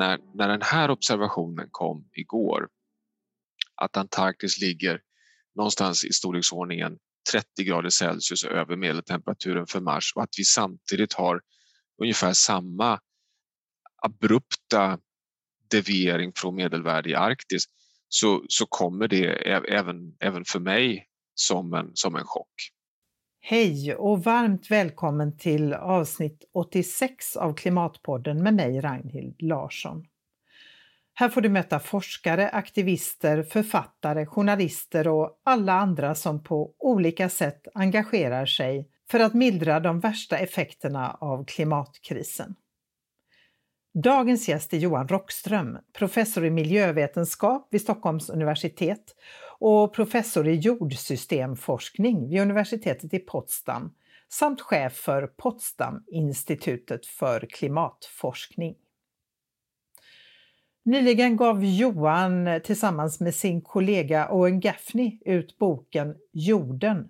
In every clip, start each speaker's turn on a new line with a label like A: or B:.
A: när, när den här observationen kom igår, att Antarktis ligger någonstans i storleksordningen 30 grader Celsius över medeltemperaturen för Mars och att vi samtidigt har ungefär samma abrupta deviering från medelvärde i Arktis så, så kommer det även, även för mig som en, som en chock.
B: Hej och varmt välkommen till avsnitt 86 av Klimatpodden med mig Ragnhild Larsson. Här får du möta forskare, aktivister, författare, journalister och alla andra som på olika sätt engagerar sig för att mildra de värsta effekterna av klimatkrisen. Dagens gäst är Johan Rockström, professor i miljövetenskap vid Stockholms universitet och professor i jordsystemforskning vid universitetet i Potsdam samt chef för Potsdam-institutet för klimatforskning. Nyligen gav Johan tillsammans med sin kollega Owen Gaffney ut boken Jorden,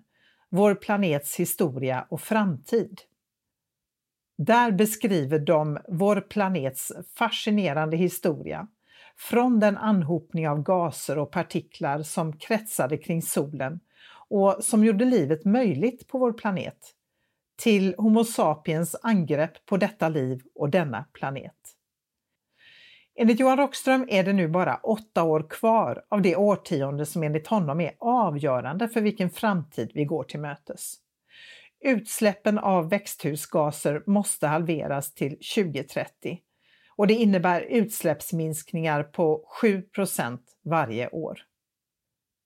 B: vår planets historia och framtid. Där beskriver de vår planets fascinerande historia från den anhopning av gaser och partiklar som kretsade kring solen och som gjorde livet möjligt på vår planet till Homo sapiens angrepp på detta liv och denna planet. Enligt Johan Rockström är det nu bara åtta år kvar av det årtionde som enligt honom är avgörande för vilken framtid vi går till mötes. Utsläppen av växthusgaser måste halveras till 2030 och det innebär utsläppsminskningar på 7% varje år.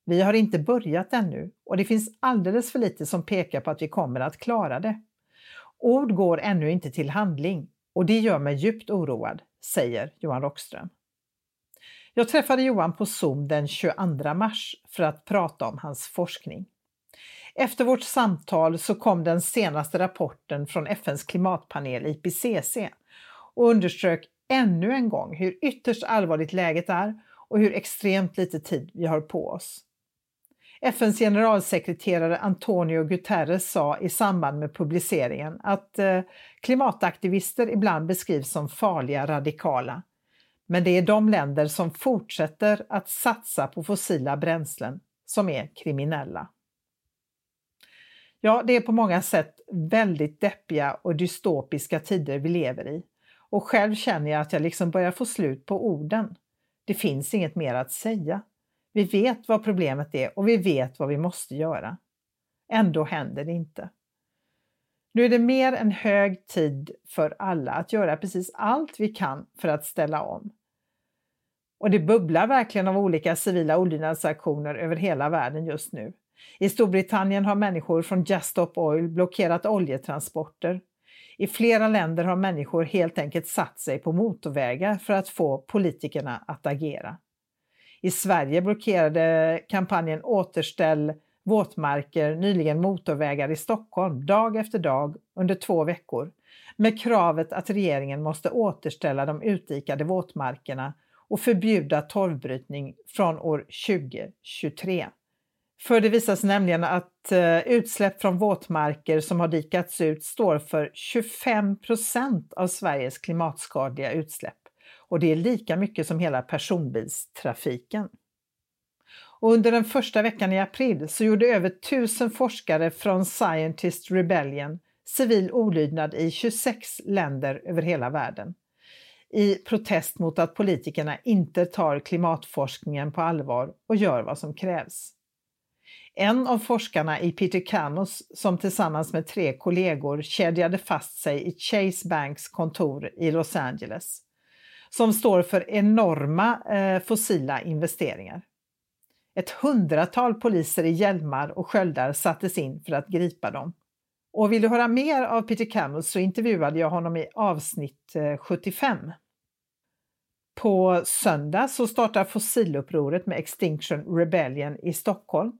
B: Vi har inte börjat ännu och det finns alldeles för lite som pekar på att vi kommer att klara det. Ord går ännu inte till handling och det gör mig djupt oroad, säger Johan Rockström. Jag träffade Johan på Zoom den 22 mars för att prata om hans forskning. Efter vårt samtal så kom den senaste rapporten från FNs klimatpanel IPCC och underströk ännu en gång hur ytterst allvarligt läget är och hur extremt lite tid vi har på oss. FNs generalsekreterare Antonio Guterres sa i samband med publiceringen att eh, klimataktivister ibland beskrivs som farliga radikala. Men det är de länder som fortsätter att satsa på fossila bränslen som är kriminella. Ja, det är på många sätt väldigt deppiga och dystopiska tider vi lever i. Och själv känner jag att jag liksom börjar få slut på orden. Det finns inget mer att säga. Vi vet vad problemet är och vi vet vad vi måste göra. Ändå händer det inte. Nu är det mer än hög tid för alla att göra precis allt vi kan för att ställa om. Och det bubblar verkligen av olika civila olydnadsaktioner över hela världen just nu. I Storbritannien har människor från Just Stop Oil blockerat oljetransporter. I flera länder har människor helt enkelt satt sig på motorvägar för att få politikerna att agera. I Sverige blockerade kampanjen Återställ våtmarker nyligen motorvägar i Stockholm dag efter dag under två veckor med kravet att regeringen måste återställa de utdikade våtmarkerna och förbjuda torvbrytning från år 2023. För det visar sig nämligen att Eh, utsläpp från våtmarker som har dikats ut står för 25% av Sveriges klimatskadliga utsläpp och det är lika mycket som hela personbilstrafiken. Och under den första veckan i april så gjorde över tusen forskare från Scientist Rebellion civil olydnad i 26 länder över hela världen i protest mot att politikerna inte tar klimatforskningen på allvar och gör vad som krävs. En av forskarna i Peter Canos som tillsammans med tre kollegor kedjade fast sig i Chase Banks kontor i Los Angeles som står för enorma eh, fossila investeringar. Ett hundratal poliser i hjälmar och sköldar sattes in för att gripa dem. Och vill du höra mer av Peter Camus så intervjuade jag honom i avsnitt eh, 75. På söndag så startar fossilupproret med Extinction Rebellion i Stockholm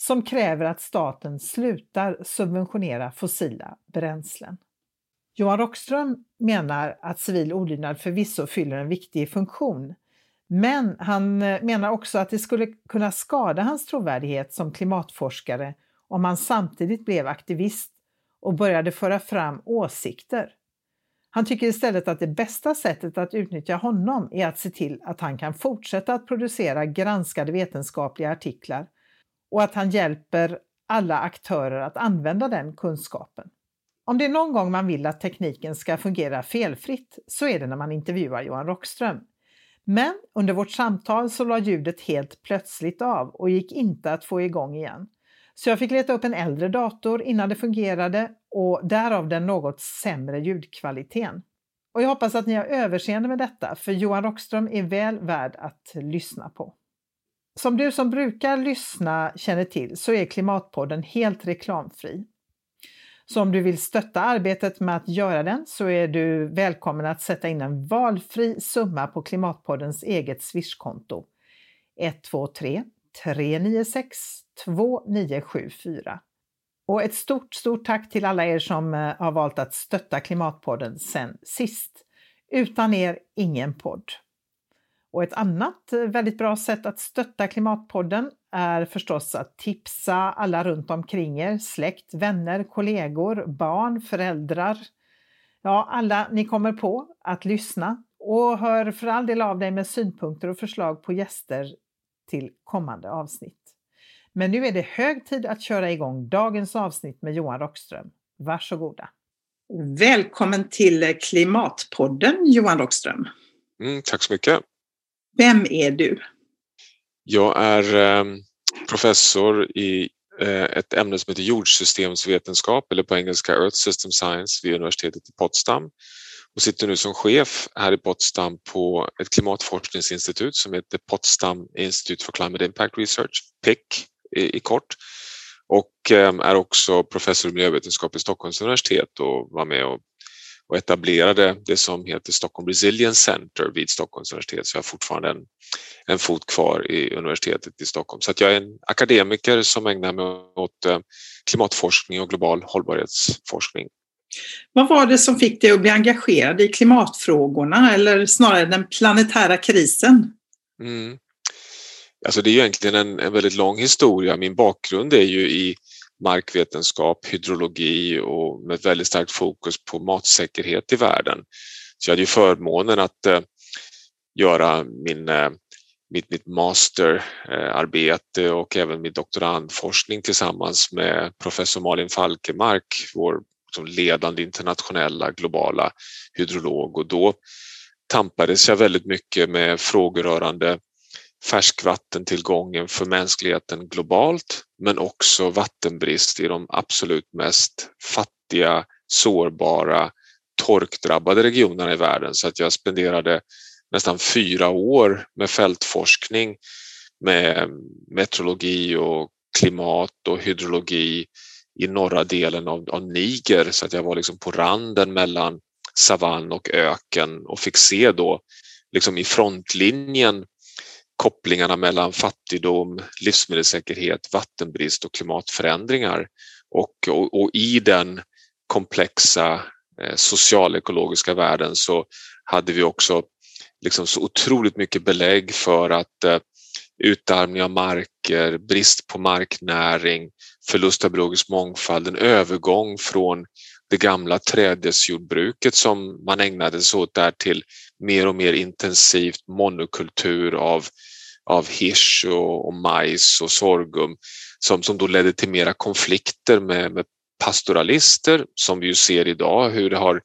B: som kräver att staten slutar subventionera fossila bränslen. Johan Rockström menar att civil olydnad förvisso fyller en viktig funktion, men han eh, menar också att det skulle kunna skada hans trovärdighet som klimatforskare om han samtidigt blev aktivist och började föra fram åsikter. Han tycker istället att det bästa sättet att utnyttja honom är att se till att han kan fortsätta att producera granskade vetenskapliga artiklar och att han hjälper alla aktörer att använda den kunskapen. Om det är någon gång man vill att tekniken ska fungera felfritt så är det när man intervjuar Johan Rockström. Men under vårt samtal så la ljudet helt plötsligt av och gick inte att få igång igen. Så jag fick leta upp en äldre dator innan det fungerade och därav den något sämre ljudkvaliteten. Och jag hoppas att ni har överseende med detta, för Johan Rockström är väl värd att lyssna på. Som du som brukar lyssna känner till så är Klimatpodden helt reklamfri. Så om du vill stötta arbetet med att göra den så är du välkommen att sätta in en valfri summa på Klimatpoddens eget Swishkonto 123 396 2974. Och ett stort, stort tack till alla er som eh, har valt att stötta Klimatpodden sen sist. Utan er, ingen podd. Och ett annat eh, väldigt bra sätt att stötta Klimatpodden är förstås att tipsa alla runt omkring er, släkt, vänner, kollegor, barn, föräldrar. Ja, alla ni kommer på att lyssna och hör för all del av dig med synpunkter och förslag på gäster till kommande avsnitt. Men nu är det hög tid att köra igång dagens avsnitt med Johan Rockström. Varsågoda!
C: Välkommen till Klimatpodden Johan Rockström.
D: Mm, tack så mycket!
C: Vem är du?
D: Jag är ehm, professor i eh, ett ämne som heter jordsystemsvetenskap eller på engelska Earth System Science vid universitetet i Potsdam och sitter nu som chef här i Potsdam på ett klimatforskningsinstitut som heter Potsdam Institute for Climate Impact Research, PIC i, i kort. Och ehm, är också professor i miljövetenskap i Stockholms universitet och var med och och etablerade det som heter Stockholm Resilience Center vid Stockholms universitet så jag har fortfarande en, en fot kvar i universitetet i Stockholm. Så att jag är en akademiker som ägnar mig åt eh, klimatforskning och global hållbarhetsforskning.
C: Vad var det som fick dig att bli engagerad i klimatfrågorna eller snarare den planetära krisen?
D: Mm. Alltså det är egentligen en, en väldigt lång historia. Min bakgrund är ju i markvetenskap, hydrologi och med väldigt starkt fokus på matsäkerhet i världen. Så jag hade ju förmånen att eh, göra min, eh, mitt, mitt masterarbete och även min doktorandforskning tillsammans med professor Malin Falkemark, vår ledande internationella globala hydrolog och då tampades jag väldigt mycket med frågor rörande färskvattentillgången för mänskligheten globalt men också vattenbrist i de absolut mest fattiga, sårbara, torkdrabbade regionerna i världen. Så att jag spenderade nästan fyra år med fältforskning med meteorologi och klimat och hydrologi i norra delen av, av Niger. Så att jag var liksom på randen mellan savann och öken och fick se då liksom i frontlinjen kopplingarna mellan fattigdom, livsmedelssäkerhet, vattenbrist och klimatförändringar. Och, och, och i den komplexa eh, socialekologiska världen så hade vi också liksom så otroligt mycket belägg för att eh, utarmning av marker, brist på marknäring, förlust av biologisk mångfald, en övergång från det gamla trädesjordbruket som man ägnade sig åt där till mer och mer intensivt monokultur av av hirs och, och majs och sorghum som, som då ledde till mera konflikter med, med pastoralister som vi ju ser idag hur det har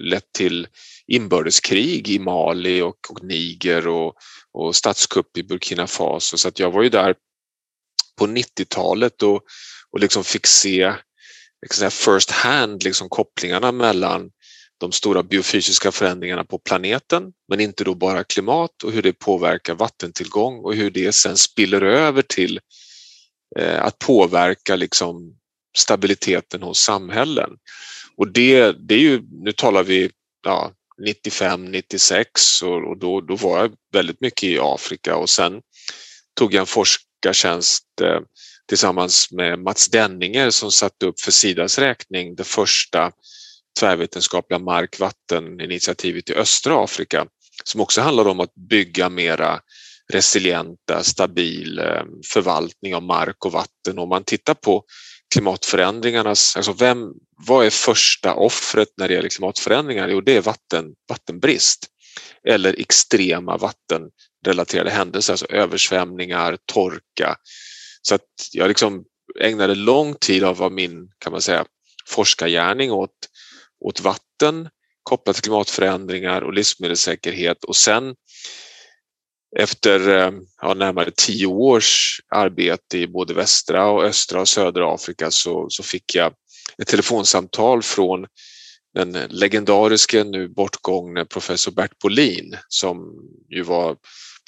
D: lett till inbördeskrig i Mali och, och Niger och, och statskupp i Burkina Faso. Så att jag var ju där på 90-talet och, och liksom fick se liksom first hand liksom kopplingarna mellan de stora biofysiska förändringarna på planeten, men inte då bara klimat och hur det påverkar vattentillgång och hur det sen spiller över till eh, att påverka liksom stabiliteten hos samhällen. Och det, det är ju, nu talar vi ja, 95, 96 och, och då, då var jag väldigt mycket i Afrika och sen tog jag en forskartjänst eh, tillsammans med Mats Denninger som satte upp för Sidas räkning det första tvärvetenskapliga mark-vatten-initiativet i östra Afrika som också handlar om att bygga mera resilienta, stabil eh, förvaltning av mark och vatten. Om man tittar på klimatförändringarnas, alltså vem, vad är första offret när det gäller klimatförändringar? Jo, det är vatten, vattenbrist eller extrema vattenrelaterade händelser, alltså översvämningar, torka. Så att jag liksom ägnade lång tid av min, kan man säga, forskargärning åt, åt vatten kopplat till klimatförändringar och livsmedelssäkerhet. Och sen efter eh, ja, närmare tio års arbete i både västra och östra och södra Afrika så, så fick jag ett telefonsamtal från den legendariske, nu bortgångne professor Bert Bolin som ju var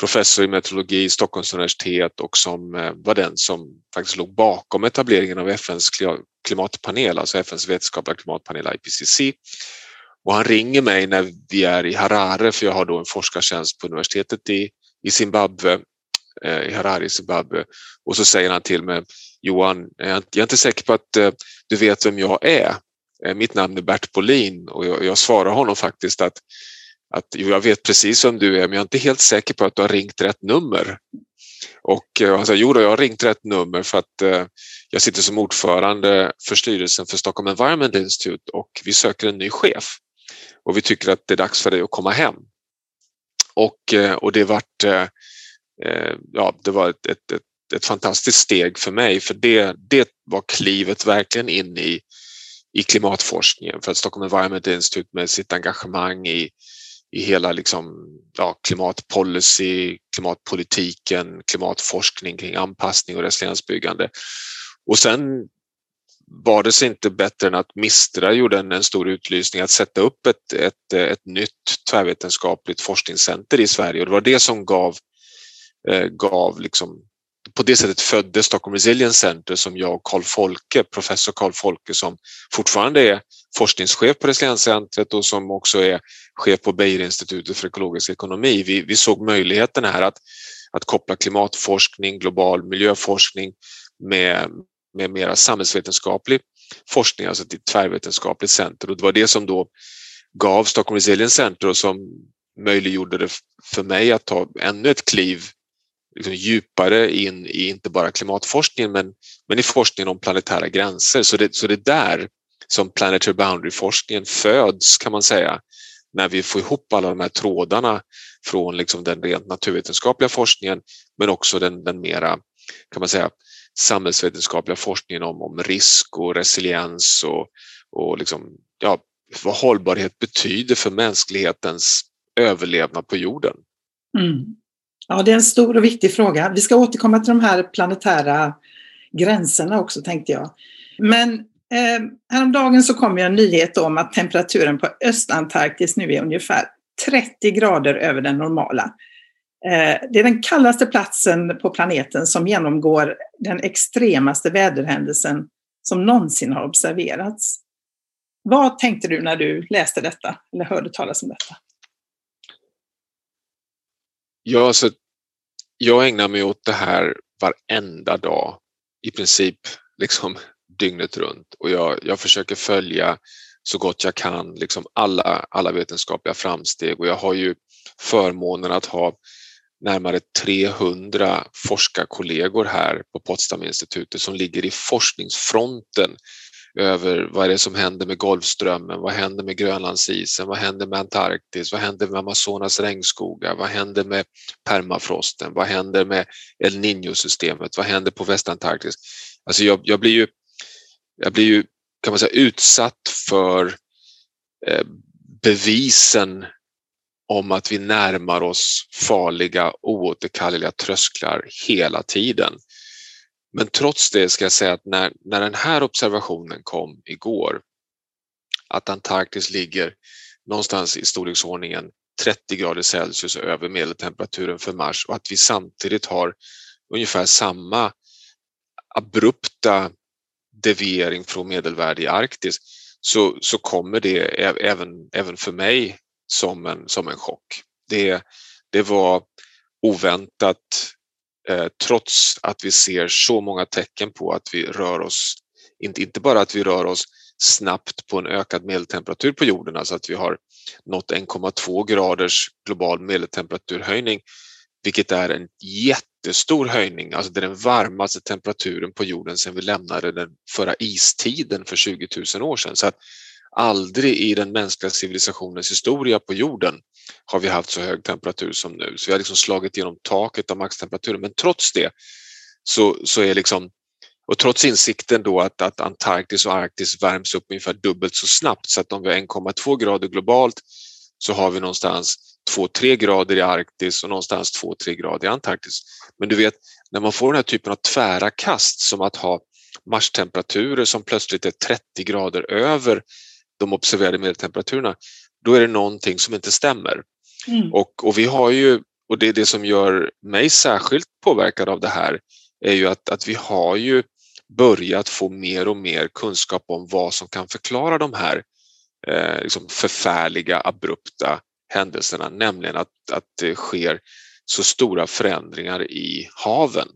D: professor i meteorologi i Stockholms universitet och som eh, var den som faktiskt låg bakom etableringen av FNs klimatpanel, alltså FNs vetenskapliga klimatpanel IPCC. Och han ringer mig när vi är i Harare för jag har då en forskartjänst på universitetet i i Zimbabwe, eh, i Harare i Zimbabwe. Och så säger han till mig, Johan, jag är inte säker på att eh, du vet vem jag är. Eh, mitt namn är Bert Bolin och jag, jag svarar honom faktiskt att, att jag vet precis vem du är men jag är inte helt säker på att du har ringt rätt nummer. Och eh, han sa, jo då, jag har ringt rätt nummer för att eh, jag sitter som ordförande för styrelsen för Stockholm Environment Institute och vi söker en ny chef. Och vi tycker att det är dags för dig att komma hem. Och, eh, och det, vart, eh, ja, det var ett, ett, ett, ett, fantastiskt steg för mig för det, det var klivet verkligen in i, i klimatforskningen för att Stockholm Environment Institute med sitt engagemang i, i hela liksom, ja, klimatpolicy, klimatpolitiken, klimatforskning kring anpassning och resiliensbyggande. Och sen var det sig inte bättre än att Mistra gjorde en, en stor utlysning att sätta upp ett, ett, ett nytt tvärvetenskapligt forskningscenter i Sverige och det var det som gav, eh, gav liksom, på det sättet föddes Stockholm Resilience Center som jag och Carl Folke, professor Carl Folke som fortfarande är forskningschef på Resilienscentret och som också är chef på Beijerinstitutet för ekologisk ekonomi. Vi, vi såg möjligheten här att, att koppla klimatforskning, global miljöforskning med, med mera samhällsvetenskaplig forskning, alltså ett tvärvetenskapligt center och det var det som då gav Stockholm Resilience Center och som möjliggjorde det för mig att ta ännu ett kliv liksom djupare in i inte bara klimatforskningen men, men i forskningen om planetära gränser. Så det, så det är där som Planetary Boundary-forskningen föds kan man säga när vi får ihop alla de här trådarna från liksom den rent naturvetenskapliga forskningen men också den, den mera kan man säga samhällsvetenskapliga forskningen om, om risk och resiliens och, och liksom, ja, vad hållbarhet betyder för mänsklighetens överlevnad på jorden.
B: Mm. Ja, det är en stor och viktig fråga. Vi ska återkomma till de här planetära gränserna också tänkte jag. Men eh, häromdagen så kom en nyhet om att temperaturen på Östantarktis nu är ungefär 30 grader över den normala. Eh, det är den kallaste platsen på planeten som genomgår den extremaste väderhändelsen som någonsin har observerats. Vad tänkte du när du läste detta eller hörde talas om detta?
D: Ja, alltså, jag ägnar mig åt det här varenda dag i princip liksom dygnet runt. Och jag, jag försöker följa så gott jag kan liksom alla, alla vetenskapliga framsteg. Och jag har ju förmånen att ha närmare 300 forskarkollegor här på Potsdaminstitutet som ligger i forskningsfronten över vad är det som händer med Golfströmmen, vad händer med Grönlandsisen, vad händer med Antarktis, vad händer med Amazonas regnskogar, vad händer med permafrosten, vad händer med El Niño-systemet, vad händer på Västantarktis? Alltså jag, jag, blir ju, jag blir ju kan man säga, utsatt för eh, bevisen om att vi närmar oss farliga oåterkalleliga trösklar hela tiden. Men trots det ska jag säga att när, när den här observationen kom igår, att Antarktis ligger någonstans i storleksordningen 30 grader Celsius över medeltemperaturen för Mars och att vi samtidigt har ungefär samma abrupta deviering från medelvärde i Arktis så, så kommer det även, även för mig som en, som en chock. Det, det var oväntat Eh, trots att vi ser så många tecken på att vi rör oss, inte, inte bara att vi rör oss snabbt på en ökad medeltemperatur på jorden, alltså att vi har nått 1,2 graders global medeltemperaturhöjning, vilket är en jättestor höjning, alltså det är den varmaste temperaturen på jorden sedan vi lämnade den förra istiden för 20 000 år sedan. Så att aldrig i den mänskliga civilisationens historia på jorden har vi haft så hög temperatur som nu. Så vi har liksom slagit igenom taket av maxtemperaturen. Men trots det så, så är liksom och trots insikten då att, att Antarktis och Arktis värms upp ungefär dubbelt så snabbt så att om vi har 1,2 grader globalt så har vi någonstans 2-3 grader i Arktis och någonstans 2-3 grader i Antarktis. Men du vet, när man får den här typen av tvära kast som att ha marstemperaturer som plötsligt är 30 grader över de observerade medeltemperaturerna, då är det någonting som inte stämmer. Mm. Och, och vi har ju, och det är det som gör mig särskilt påverkad av det här, är ju att, att vi har ju börjat få mer och mer kunskap om vad som kan förklara de här eh, liksom förfärliga, abrupta händelserna, nämligen att, att det sker så stora förändringar i haven.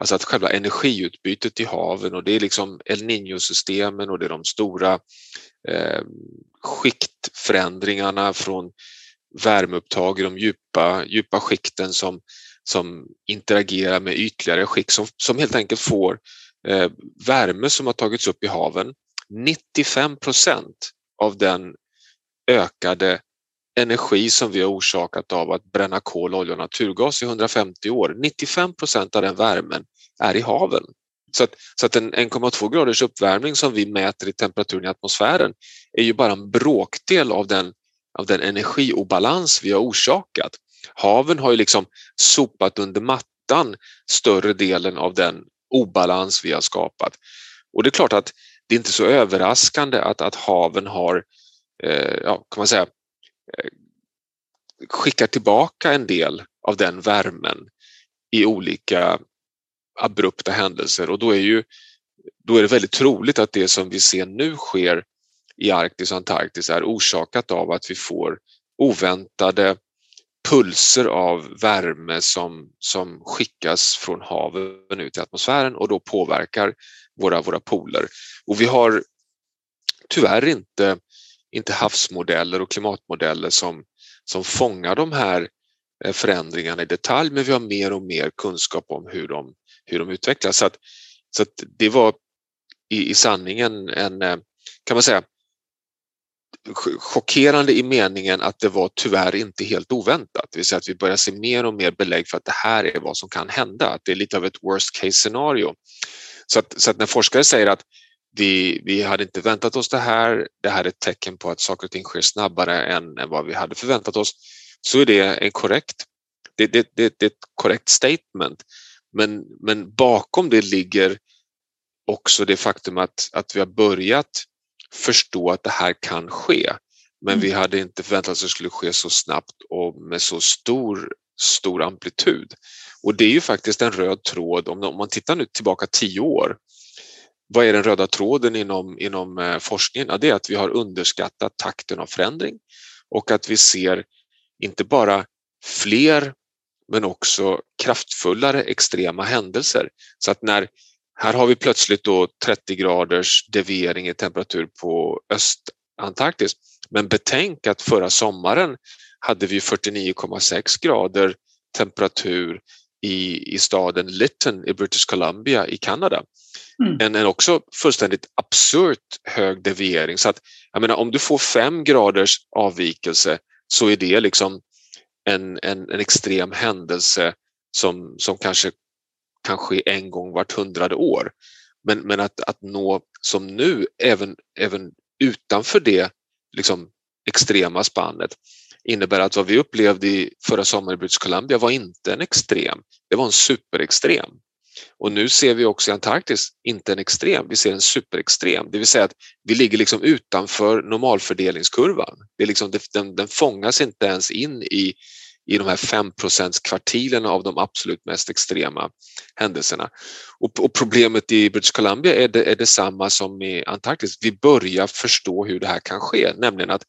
D: Alltså att själva energiutbytet i haven och det är liksom El Niño-systemen och det är de stora eh, skiktförändringarna från värmeupptag i de djupa, djupa skikten som, som interagerar med ytligare skikt som, som helt enkelt får eh, värme som har tagits upp i haven. 95 procent av den ökade energi som vi har orsakat av att bränna kol, olja och naturgas i 150 år. 95 procent av den värmen är i haven. Så att, så att en 1,2 graders uppvärmning som vi mäter i temperaturen i atmosfären är ju bara en bråkdel av den, av den energiobalans vi har orsakat. Haven har ju liksom sopat under mattan större delen av den obalans vi har skapat. Och det är klart att det är inte så överraskande att, att haven har, eh, ja, kan man säga, skickar tillbaka en del av den värmen i olika abrupta händelser och då är, ju, då är det väldigt troligt att det som vi ser nu sker i Arktis och Antarktis är orsakat av att vi får oväntade pulser av värme som, som skickas från haven ut i atmosfären och då påverkar våra, våra poler. Och vi har tyvärr inte, inte havsmodeller och klimatmodeller som, som fångar de här eh, förändringarna i detalj men vi har mer och mer kunskap om hur de, hur de utvecklas. Så, att, så att det var i, i sanningen en, eh, kan man säga, chockerande i meningen att det var tyvärr inte helt oväntat. Det vill säga att vi börjar se mer och mer belägg för att det här är vad som kan hända. Att det är lite av ett worst case scenario. Så att, så att när forskare säger att vi, vi hade inte väntat oss det här, det här är ett tecken på att saker och ting sker snabbare än, än vad vi hade förväntat oss, så är det en korrekt, det, det, det, det är ett korrekt statement. Men, men bakom det ligger också det faktum att, att vi har börjat förstå att det här kan ske. Men mm. vi hade inte förväntat oss att det skulle ske så snabbt och med så stor, stor amplitud. Och det är ju faktiskt en röd tråd, om man tittar nu tillbaka tio år, vad är den röda tråden inom, inom eh, forskningen? Ja, det är att vi har underskattat takten av förändring och att vi ser inte bara fler men också kraftfullare extrema händelser. Så att när här har vi plötsligt då 30 graders deviering i temperatur på Östantarktis. Men betänk att förra sommaren hade vi 49,6 grader temperatur i, i staden Lytton i British Columbia i Kanada. Mm. En, en också fullständigt absurt hög deviering. Så att, jag menar, om du får fem graders avvikelse så är det liksom en, en, en extrem händelse som, som kanske kan ske en gång vart hundrade år. Men, men att, att nå som nu, även, även utanför det liksom, extrema spannet, innebär att vad vi upplevde i förra sommaren i British Columbia var inte en extrem, det var en superextrem. Och nu ser vi också i Antarktis inte en extrem, vi ser en superextrem. Det vill säga att vi ligger liksom utanför normalfördelningskurvan. Det är liksom, den, den fångas inte ens in i, i de här 5 kvartilerna av de absolut mest extrema händelserna. Och, och problemet i British Columbia är, det, är detsamma som i Antarktis. Vi börjar förstå hur det här kan ske, nämligen att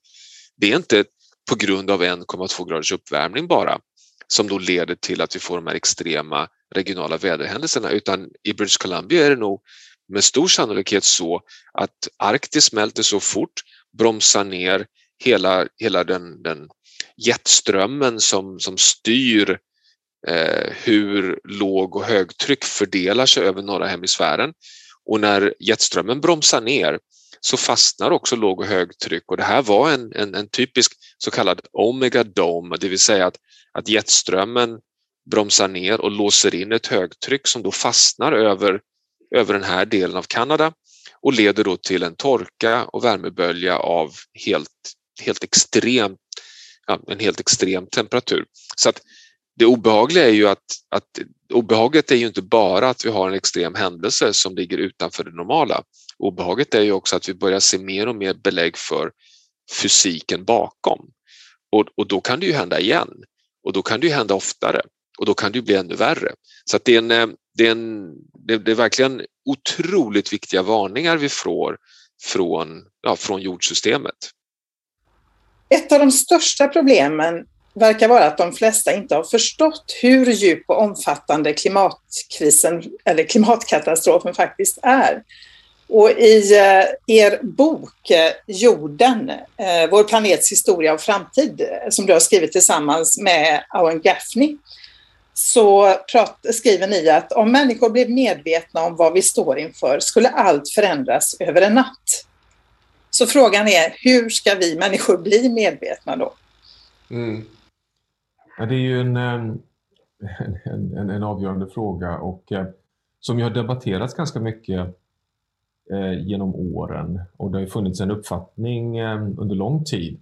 D: det är inte på grund av 1,2 graders uppvärmning bara som då leder till att vi får de här extrema regionala väderhändelserna utan i British Columbia är det nog med stor sannolikhet så att Arktis smälter så fort, bromsar ner hela, hela den, den jetströmmen som, som styr
A: eh, hur låg och högtryck fördelar sig över norra hemisfären. Och när jetströmmen bromsar ner så fastnar också låg och högtryck och det här var en, en, en typisk så kallad omega dome, det vill säga att, att jetströmmen bromsar ner och låser in ett högtryck som då fastnar över, över den här delen av Kanada och leder då till en torka och värmebölja av helt, helt extrem, ja, en helt extrem temperatur. Så att det obehagliga är ju att, att obehaget är ju inte bara att vi har en extrem händelse som ligger utanför det normala. Obehaget är ju också att vi börjar se mer och mer belägg för fysiken bakom. Och, och då kan det ju hända igen och då kan det ju hända oftare och då kan det ju bli ännu värre. Så att det, är en, eh, det, är en, det är verkligen otroligt viktiga varningar vi får från, ja, från jordsystemet.
E: Ett av de största problemen verkar vara att de flesta inte har förstått hur djup och omfattande klimatkrisen eller klimatkatastrofen faktiskt är. Och i eh, er bok eh, Jorden, eh, vår planets historia och framtid, som du har skrivit tillsammans med Owen Gaffney, så skriver ni att om människor blev medvetna om vad vi står inför skulle allt förändras över en natt. Så frågan är, hur ska vi människor bli medvetna då?
D: Mm. Ja, det är ju ehm, en, en, en, en avgörande fråga och eh, som ju har debatterats ganska mycket eh, genom åren och det har funnits en uppfattning eh, under lång tid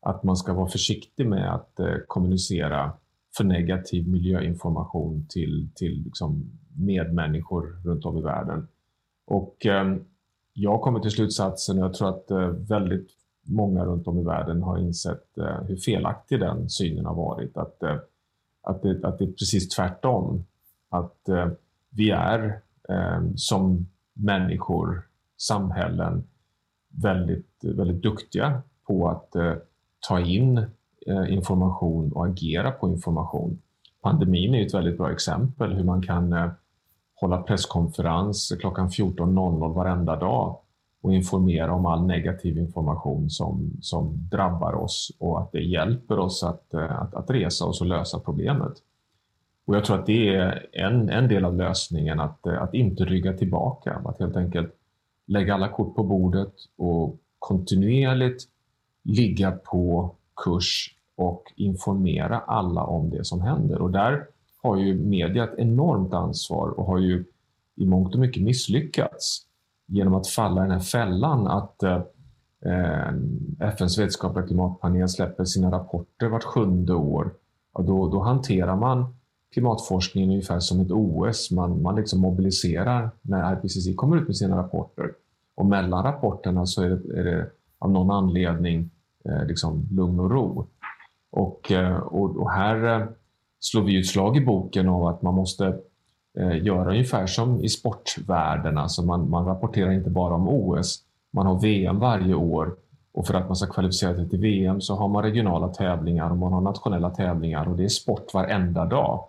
D: att man ska vara försiktig med att eh, kommunicera för negativ miljöinformation till, till liksom medmänniskor runt om i världen. Och ehm, jag kommer till slutsatsen, och jag tror att eh, väldigt många runt om i världen har insett eh, hur felaktig den synen har varit. Att, eh, att, det, att det är precis tvärtom. Att eh, vi är eh, som människor, samhällen, väldigt, väldigt duktiga på att eh, ta in Eh, information och agera på information. Pandemin är ett väldigt bra exempel hur man kan eh, hålla presskonferens klockan 14.00 varenda dag och informera om all negativ information som, som drabbar oss och att det hjälper oss att, eh, att, att resa oss och lösa problemet. Och Jag tror att det är en, en del av lösningen, att, eh, att inte rygga tillbaka. Att helt enkelt lägga alla kort på bordet och kontinuerligt ligga på kurs och informera alla om det som händer. Och där har ju media ett enormt ansvar och har ju i mångt och mycket misslyckats genom att falla i den här fällan att eh, FNs vetenskapliga klimatpanel släpper sina rapporter vart sjunde år. Och då, då hanterar man klimatforskningen ungefär som ett OS. Man, man liksom mobiliserar när IPCC kommer ut med sina rapporter. Och mellan rapporterna så är det, är det av någon anledning eh, liksom lugn och ro. Och, eh, och, och här eh, slår vi ett slag i boken av att man måste eh, göra ungefär som i sportvärlden. Alltså man, man rapporterar inte bara om OS, man har VM varje år och för att man ska kvalificera sig till VM så har man regionala tävlingar och man har nationella tävlingar och det är sport varenda dag.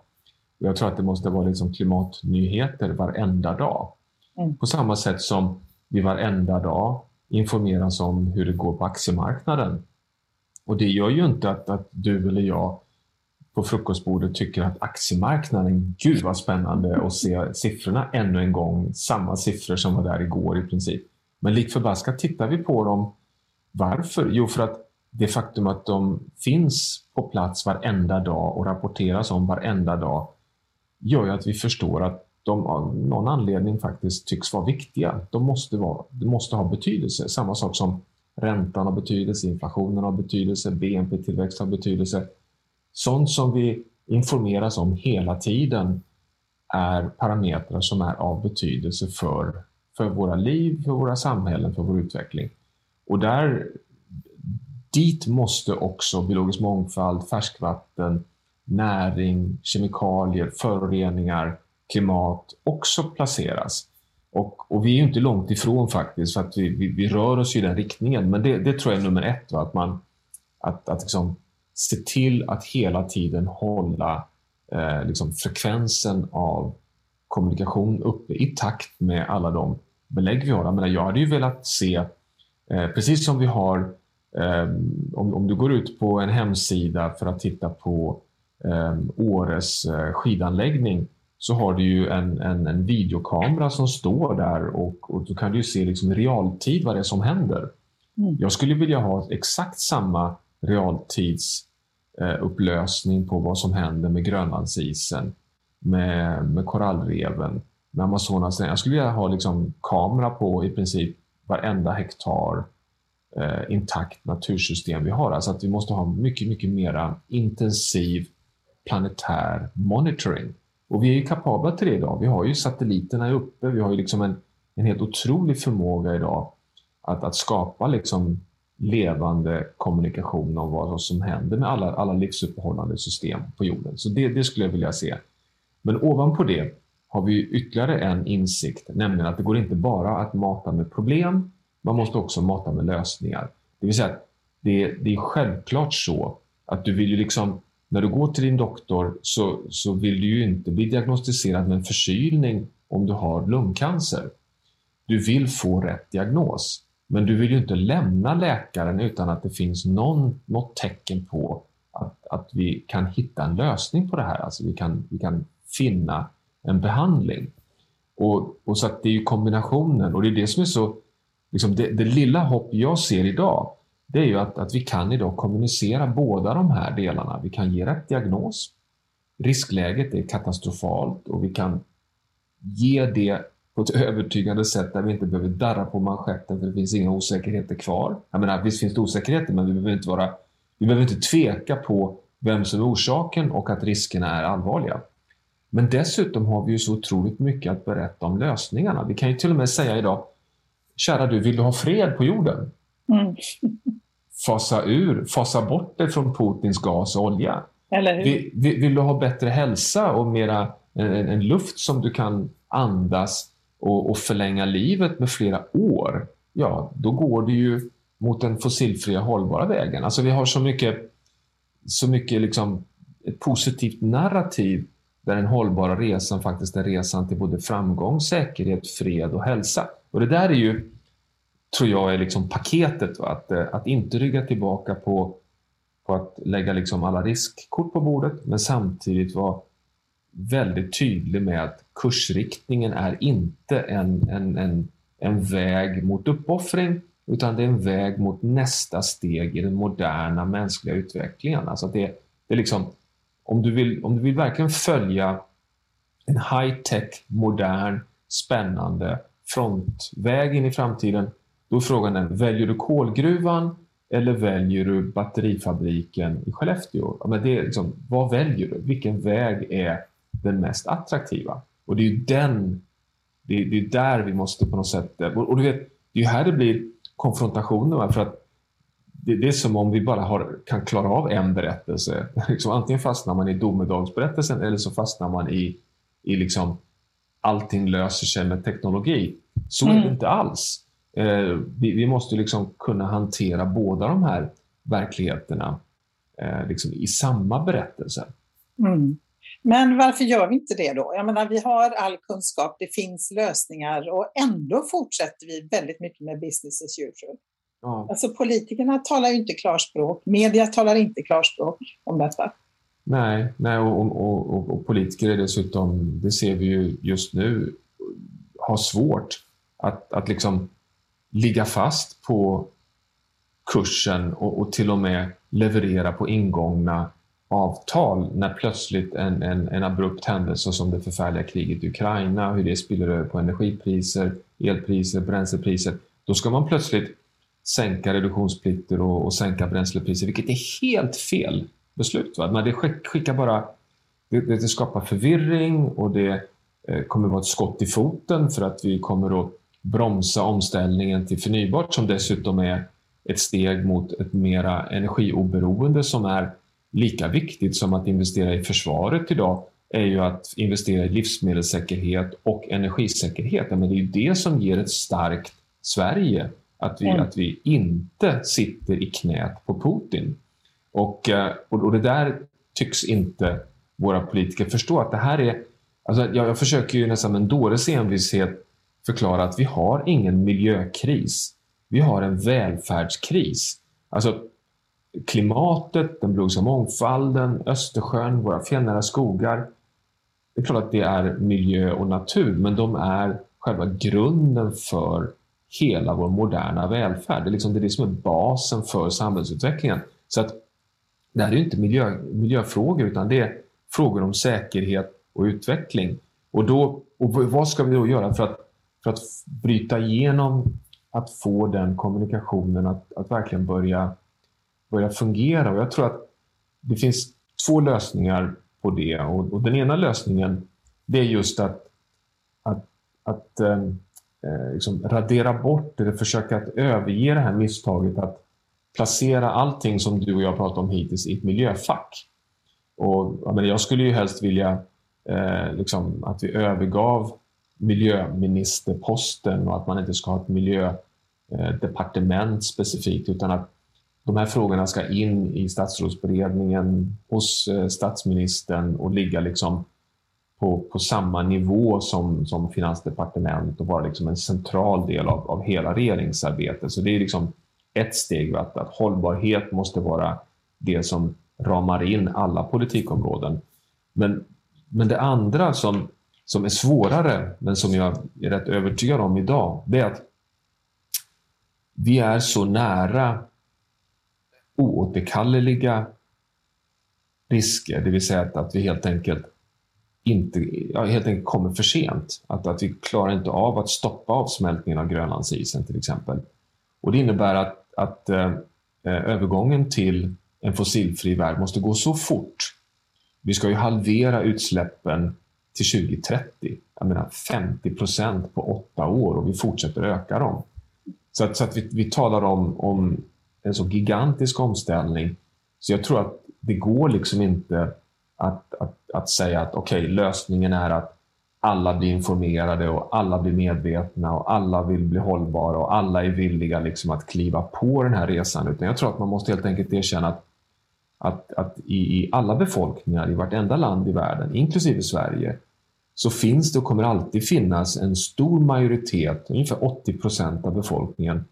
D: Jag tror att det måste vara liksom klimatnyheter varenda dag. Mm. På samma sätt som vi varenda dag informeras om hur det går på aktiemarknaden. Och det gör ju inte att, att du eller jag på frukostbordet tycker att aktiemarknaden, gud vad spännande att se siffrorna ännu en gång. Samma siffror som var där igår i princip. Men lik förbaskat tittar vi på dem. Varför? Jo, för att det faktum att de finns på plats varenda dag och rapporteras om varenda dag gör ju att vi förstår att de av någon anledning faktiskt tycks vara viktiga. De måste, vara, de måste ha betydelse. Samma sak som Räntan har betydelse, inflationen har betydelse, BNP-tillväxt har betydelse. Sånt som vi informeras om hela tiden är parametrar som är av betydelse för, för våra liv, för våra samhällen, för vår utveckling. Och där, dit måste också biologisk mångfald, färskvatten, näring, kemikalier, föroreningar, klimat också placeras. Och, och, vi är inte långt ifrån faktiskt, för att vi, vi, vi rör oss i den riktningen. Men det, det, tror jag är nummer ett. Va? Att man att, att liksom se till att hela tiden hålla eh, liksom frekvensen av kommunikation uppe i takt med alla de belägg vi har. Jag, menar, jag hade ju velat se, eh, precis som vi har, eh, om, om du går ut på en hemsida för att titta på eh, Åres eh, skidanläggning så har du ju en, en, en videokamera som står där och, och då kan du se liksom i realtid vad det är som händer. Mm. Jag skulle vilja ha exakt samma realtidsupplösning eh, på vad som händer med Grönlandsisen, med, med korallreven, med Amazonas. Jag skulle vilja ha liksom kamera på i princip varenda hektar eh, intakt natursystem vi har. Alltså att vi måste ha mycket, mycket mera intensiv planetär monitoring. Och vi är ju kapabla till det idag. Vi har ju satelliterna uppe. Vi har ju liksom en, en helt otrolig förmåga idag att, att skapa liksom levande kommunikation om vad som händer med alla, alla livsuppehållande system på jorden. Så det, det skulle jag vilja se. Men ovanpå det har vi ytterligare en insikt, nämligen att det går inte bara att mata med problem, man måste också mata med lösningar. Det vill säga att det, det är självklart så att du vill ju liksom, när du går till din doktor så, så vill du ju inte bli diagnostiserad med en förkylning om du har lungcancer. Du vill få rätt diagnos. Men du vill ju inte lämna läkaren utan att det finns någon, något tecken på att, att vi kan hitta en lösning på det här. Alltså vi kan, vi kan finna en behandling. Och, och så det är ju kombinationen och det är det som är så, liksom det, det, lilla hopp jag ser idag, det är ju att, att vi kan idag kommunicera båda de här delarna. Vi kan ge rätt diagnos. Riskläget är katastrofalt och vi kan ge det på ett övertygande sätt där vi inte behöver darra på manschetten för det finns inga osäkerheter kvar. Jag menar, visst finns det osäkerheter men vi behöver inte, vara, vi behöver inte tveka på vem som är orsaken och att riskerna är allvarliga. Men dessutom har vi ju så otroligt mycket att berätta om lösningarna. Vi kan ju till och med säga idag, kära du, vill du ha fred på jorden? Mm. Fasa ur, fasa bort dig från Putins gas och olja. Vill, vill, vill, du ha bättre hälsa och mera en, en, luft som du kan andas och, och, förlänga livet med flera år? Ja, då går det ju mot den fossilfria hållbara vägen. Alltså vi har så mycket, så mycket liksom ett positivt narrativ där den hållbara resan faktiskt är resan till både framgång, säkerhet, fred och hälsa. Och det där är ju, tror jag, är liksom paketet. Va? Att, eh, att inte rygga tillbaka på, på att lägga liksom alla riskkort på bordet, men samtidigt vara väldigt tydlig med att kursriktningen är inte en, en, en, en väg mot uppoffring, utan det är en väg mot nästa steg i den moderna mänskliga utvecklingen. Alltså det, det är liksom om du vill, om du vill verkligen följa en high-tech, modern, spännande frontväg in i framtiden, då är frågan den, väljer du kolgruvan eller väljer du batterifabriken i Skellefteå? Ja, men det är liksom, vad väljer du? Vilken väg är den mest attraktiva? Och det är ju den, det är, det är där vi måste på något sätt, och du vet, det är här det blir konfrontationer. För att det, det, är som om vi bara har, kan klara av en berättelse. Liksom, antingen fastnar man i domedagsberättelsen eller så fastnar man i, i liksom, allting löser sig med teknologi. Så mm. är det mm. inte alls. Eh, vi, vi, måste liksom kunna hantera båda de här verkligheterna eh, liksom i samma berättelse.
E: Mm. Men varför gör vi inte det då? Jag menar, vi har all kunskap, det finns lösningar och ändå fortsätter vi väldigt mycket med business as usual. Ja. Alltså politikerna talar ju inte klarspråk, media talar inte klarspråk om detta.
D: Nej, nej och, och, och, och politiker är dessutom, det ser vi ju just nu, har svårt att, att liksom ligga fast på kursen och, och, till och med leverera på ingångna avtal när plötsligt en, en, en abrupt händelse som det förfärliga kriget i Ukraina, hur det spiller över på energipriser, elpriser, bränslepriser. Då ska man plötsligt sänka reduktionsplikter och, och sänka bränslepriser, vilket är helt fel beslut. Va? Men det skickar bara, det, det skapar förvirring och det eh, kommer vara ett skott i foten för att vi kommer att bromsa omställningen till förnybart som dessutom är ett steg mot ett mera energioberoende som är lika viktigt som att investera i försvaret idag är ju att investera i livsmedelssäkerhet och energisäkerhet. Men det är ju det som ger ett starkt Sverige att vi, mm. att vi inte sitter i knät på Putin. Och, eh, och, det där tycks inte våra politiker förstå. att det här är... Alltså jag, jag försöker ju nästan med en dåres envishet förklara att vi har ingen miljökris. Vi har en välfärdskris. Alltså, klimatet, den biologiska mångfalden, Östersjön, våra fjällnära skogar. Det är klart att det är miljö och natur, men de är själva grunden för hela vår moderna välfärd. Det är, liksom, det, är det som är basen för samhällsutvecklingen. Så att det här är inte miljö, miljöfrågor, utan det är frågor om säkerhet och utveckling. Och, då, och vad ska vi då göra för att, för att bryta igenom att få den kommunikationen att, att verkligen börja, börja fungera? Och jag tror att det finns två lösningar på det. Och, och den ena lösningen det är just att, att, att eh, eh liksom radera bort eller försöka att överge det här misstaget att placera allting som du och jag pratat om hittills i ett miljöfack. Och, jag, jag skulle ju helst vilja eh, liksom, att vi övergav miljöministerposten och att man inte ska ha ett miljödepartement eh, specifikt utan att de här frågorna ska in i statsrådsberedningen hos eh, statsministern och ligga liksom på, på samma nivå som, som finansdepartement och vara liksom en central del av, av hela regeringsarbetet. Så det är liksom ett steg att, att hållbarhet måste vara det som ramar in alla politikområden. Men, men det andra som, som är svårare, men som jag är rätt övertygad om idag, det är att vi är så nära oåterkalleliga risker, det vill säga att, att vi helt enkelt inte, ja, helt enkelt kommer för sent. Att, att vi klarar inte av att stoppa avsmältningen av Grönlandsisen till exempel. Och Det innebär att, att eh, eh övergången till en fossilfri värld måste gå så fort. Vi ska ju halvera utsläppen till 2030. Jag menar 50 procent på åtta år och vi fortsätter öka dem. Så att, så att vi, vi talar om, om en så gigantisk omställning. Så jag tror att det går liksom inte att, att, att säga att okej, okay, lösningen är att alla blir informerade och alla blir medvetna och alla vill bli hållbara och alla är villiga liksom att kliva på den här resan. Utan jag tror att man måste helt enkelt erkänna att att, att i, i, alla befolkningar i vartenda land i världen, inklusive Sverige, så finns det och kommer alltid finnas en stor majoritet, ungefär 80 procent av befolkningen,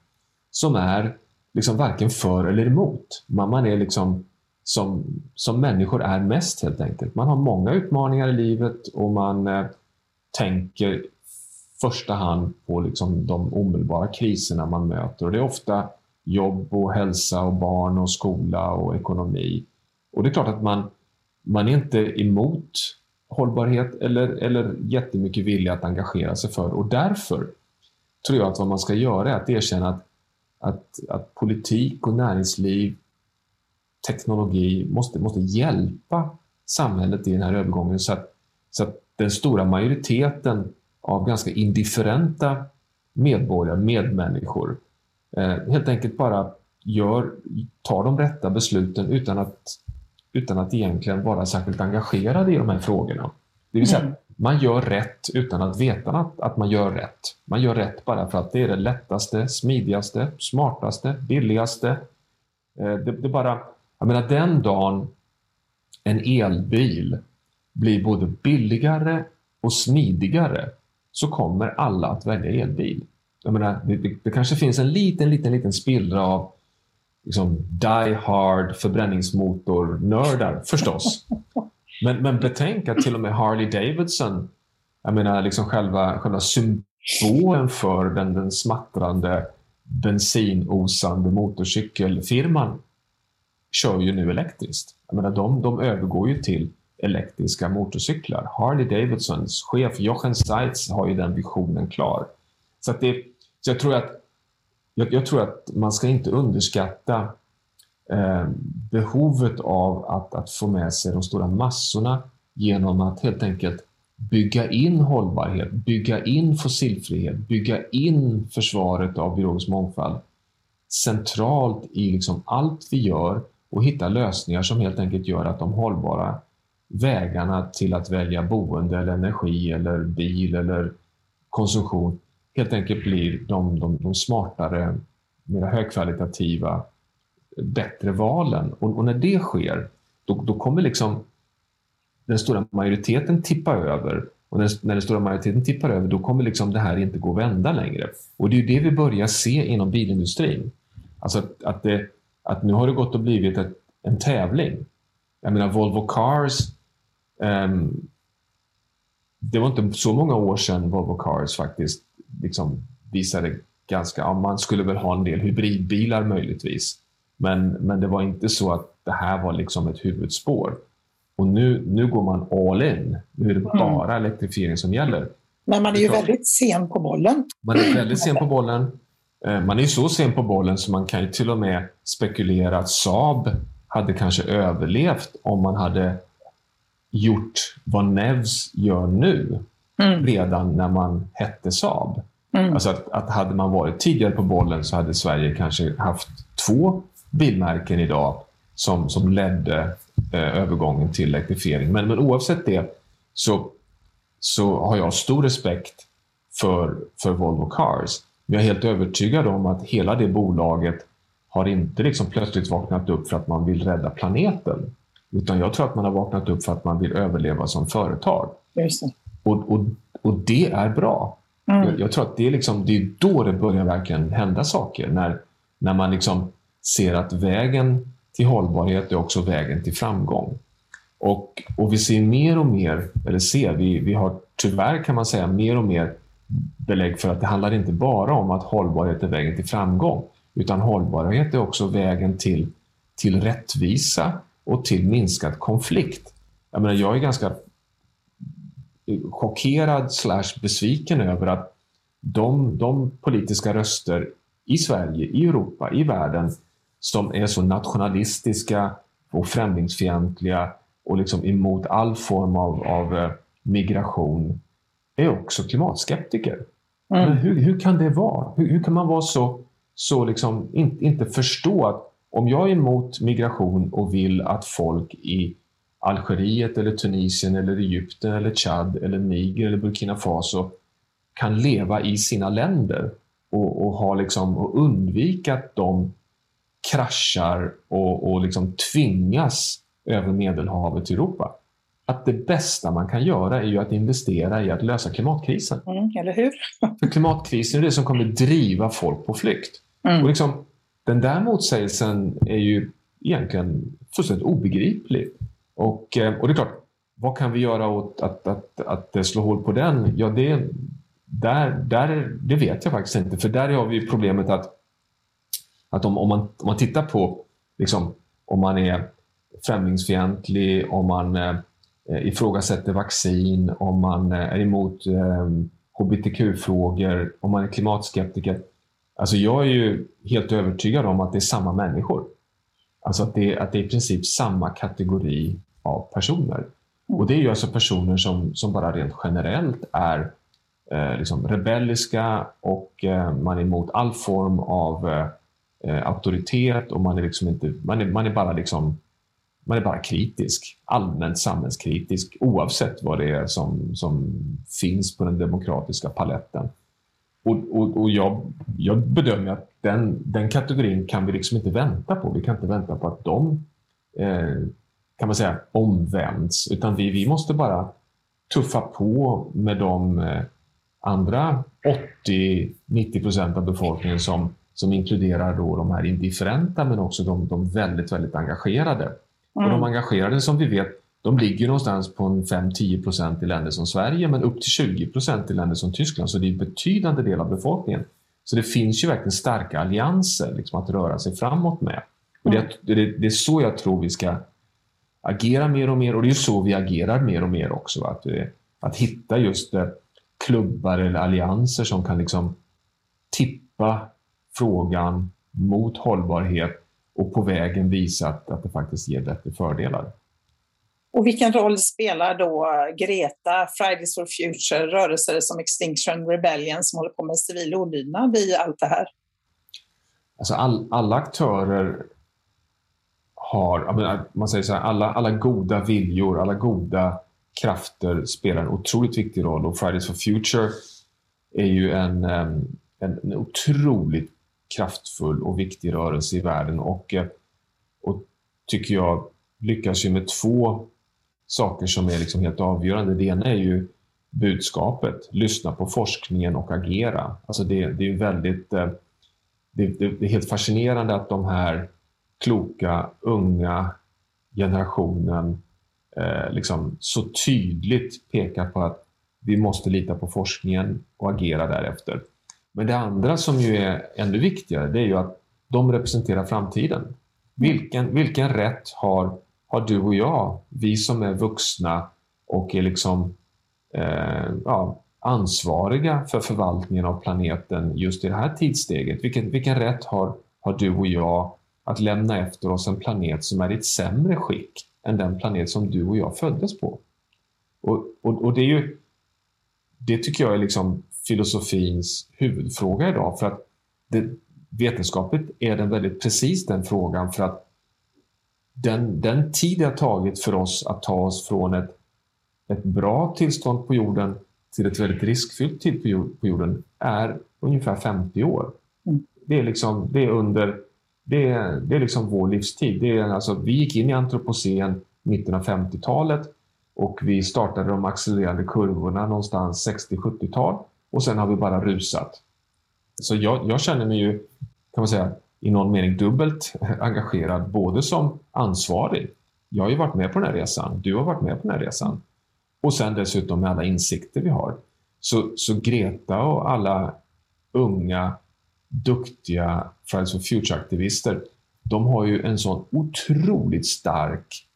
D: som är liksom varken för eller emot. Man, är liksom som, som människor är mest helt enkelt. Man har många utmaningar i livet och man eh, tänker första hand på liksom de omedelbara kriserna man möter. Och det är ofta jobb och hälsa och barn och skola och ekonomi. Och det är klart att man, man är inte emot hållbarhet eller, eller jättemycket villig att engagera sig för. Och därför tror jag att vad man ska göra är att erkänna att, att, att politik och näringsliv, teknologi måste, måste hjälpa samhället i den här övergången så att, så att den stora majoriteten av ganska indifferenta medborgare, medmänniskor, Eh, helt enkelt bara gör, tar de rätta besluten utan att, utan att egentligen vara särskilt engagerade i de här frågorna. Det vill säga, mm man gör rätt utan att veta att, att man gör rätt. Man gör rätt bara för att det är det lättaste, smidigaste, smartaste, billigaste. Eh, det, det bara, jag menar den dagen en elbil blir både billigare och smidigare så kommer alla att välja elbil jag menar, det, det, det, kanske finns en liten, liten, liten spillra av liksom, die hard förbränningsmotor-nördar förstås. Men, men betänk att till och med Harley Davidson, jag menar liksom själva, själva symbolen för den, den smattrande bensinosande motorcykelfirman kör ju nu elektriskt. Jag menar, de, de övergår ju till elektriska motorcyklar. Harley Davidsons chef Jochen Seitz har ju den visionen klar. Så att det, så jag tror att, jag, jag, tror att man ska inte underskatta Eh, behovet av att, att få med sig de stora massorna genom att helt enkelt bygga in hållbarhet, bygga in fossilfrihet, bygga in försvaret av biologisk mångfald centralt i liksom allt vi gör och hitta lösningar som helt enkelt gör att de hållbara vägarna till att välja boende eller energi eller bil eller konsumtion helt enkelt blir de, de, de smartare, mer högkvalitativa, bättre valen. Och, och, när det sker, då, då kommer liksom den stora majoriteten tippa över. Och när, när den stora majoriteten tippar över, då kommer liksom det här inte gå att vända längre. Och det är det vi börjar se inom bilindustrin. Alltså att, att det, att nu har det gått och blivit ett, en tävling. Jag menar Volvo Cars um, det var inte så många år sedan Volvo Cars faktiskt liksom visade ganska, ja, man skulle väl ha en del hybridbilar möjligtvis. Men, men det var inte så att det här var liksom ett huvudspår. Och nu, nu går man all in. Nu är det mm. bara elektrifiering som gäller.
E: Men man är ju väldigt sen på bollen.
D: Man är väldigt sen på bollen. Eh, man är så sen på bollen så man kan ju till och med spekulera att Saab hade kanske överlevt om man hade gjort vad Nevs gör nu mm. redan när man hette Saab. Mm. Alltså att, att hade man varit tidigare på bollen så hade Sverige kanske haft två bilmärken idag som, som ledde eh, övergången till elektrifiering. Men, men oavsett det så, så har jag stor respekt för, för Volvo Cars. Men jag är helt övertygad om att hela det bolaget har inte liksom plötsligt vaknat upp för att man vill rädda planeten. Utan jag tror att man har vaknat upp för att man vill överleva som företag. Och, och, och det är bra. Mm. Jag, jag, tror att det är, liksom, det är då det börjar verkligen hända saker. När, när man liksom ser att vägen till hållbarhet är också vägen till framgång. Och, och vi ser mer och mer, eller ser, vi, vi har tyvärr kan man säga mer och mer belägg för att det handlar inte bara om att hållbarhet är vägen till framgång, utan hållbarhet är också vägen till, till rättvisa och till minskad konflikt. Jag, menar, jag är ganska chockerad slash besviken över att de, de politiska röster i Sverige, i Europa, i världen som är så nationalistiska och främlingsfientliga och liksom emot all form av, av eh, migration är också klimatskeptiker. Mm. Men hur, hur kan det vara? Hur, hur kan man vara så, så liksom, in, inte förstå att om jag är emot migration och vill att folk i Algeriet, eller Tunisien, eller Egypten, eller Chad, eller Niger eller Burkina Faso kan leva i sina länder och, och, ha liksom, och undvika att de kraschar och, och liksom tvingas över Medelhavet till Europa. Att det bästa man kan göra är ju att investera i att lösa klimatkrisen.
E: Mm, eller hur?
D: För klimatkrisen är det som kommer driva folk på flykt. Mm. Och liksom, den där motsägelsen är ju egentligen fullständigt obegriplig. Och, eh, och det är klart, vad kan vi göra åt att, att, att, att slå hål på den? Ja, det, där, där, det vet jag faktiskt inte. För där har vi problemet att, att om, om, man, om man tittar på liksom, om man är främlingsfientlig, om man eh, ifrågasätter vaccin, om man eh, är emot eh, hbtq-frågor, om man är klimatskeptiker. Alltså jag är ju helt övertygad om att det är samma människor. Alltså att det, att det är i princip samma kategori av personer. Och det är ju alltså personer som, som bara rent generellt är eh, liksom rebelliska och eh, man är emot all form av eh, eh, auktoritet och man är, liksom inte, man är, man är bara liksom man är bara kritisk, allmänt samhällskritisk oavsett vad det är som, som finns på den demokratiska paletten. Och, och, och jag, jag bedömer att den, den kategorin kan vi liksom inte vänta på. Vi kan inte vänta på att de eh, kan man säga omvänds, utan vi, vi måste tuffa på med de eh, andra 80-90 procent av befolkningen som, som inkluderar då de här indifferenta men också de, de väldigt, väldigt engagerade. Mm. Och de mm. engagerade som vi vet, de ligger någonstans på 5-10 procent i länder som Sverige men upp till 20 procent i länder som Tyskland. Så det är en betydande del av befolkningen. Så det finns ju verkligen starka allianser liksom, att röra sig framåt med. Och det, det, det, är så jag tror vi ska agera mer och mer och det är så vi agerar mer och mer också. Att, att hitta just eh, klubbar eller allianser som kan liksom tippa frågan mot hållbarhet och på vägen visa att, att det faktiskt ger bättre fördelar.
E: Och vilken roll spelar då Greta, Fridays for Future, rörelser som Extinction Rebellion som håller på med civil olydnad i allt det här?
D: Alltså all, alla aktörer har, man säger så här, alla, alla goda viljor, alla goda krafter spelar en otroligt viktig roll och Fridays for Future är ju en, en, en otroligt kraftfull och viktig rörelse i världen och, eh, och tycker jag lyckas ju med två saker som är liksom helt avgörande. Det ena är ju budskapet, lyssna på forskningen och agera. Alltså det, det är väldigt, eh, det, det, är helt fascinerande att de här kloka, unga generationen eh, liksom så tydligt pekar på att vi måste lita på forskningen och agera därefter. Men det andra som ju är ännu viktigare, det är ju att de representerar framtiden. Vilken, vilken rätt har, har du och jag, vi som är vuxna och är liksom eh, ja, ansvariga för förvaltningen av planeten just i det här tidssteget? Vilken, vilken rätt har, har du och jag att lämna efter oss en planet som är i ett sämre skick än den planet som du och jag föddes på? Och, och, och det är ju det tycker jag är liksom filosofins huvudfråga idag. För att det, vetenskapligt är den väldigt precis den frågan. För att den, den tid det har tagit för oss att ta oss från ett, ett bra tillstånd på jorden till ett väldigt riskfyllt tillstånd på jorden är ungefär 50 år. Mm. Det är liksom, det är under det är, det är liksom vår livstid. Det är alltså, vi gick in i antropocen mitten av 50-talet och vi startade de accelererande kurvorna någonstans 60-70-tal och sen har vi bara rusat. Så jag, jag, känner mig ju, kan man säga, i någon mening dubbelt engagerad, både som ansvarig. Jag har ju varit med på den här resan, du har varit med på den här resan. Och sen dessutom med alla insikter vi har. Så, så Greta och alla unga, duktiga Fridays for Future-aktivister, de har ju en sån otroligt stark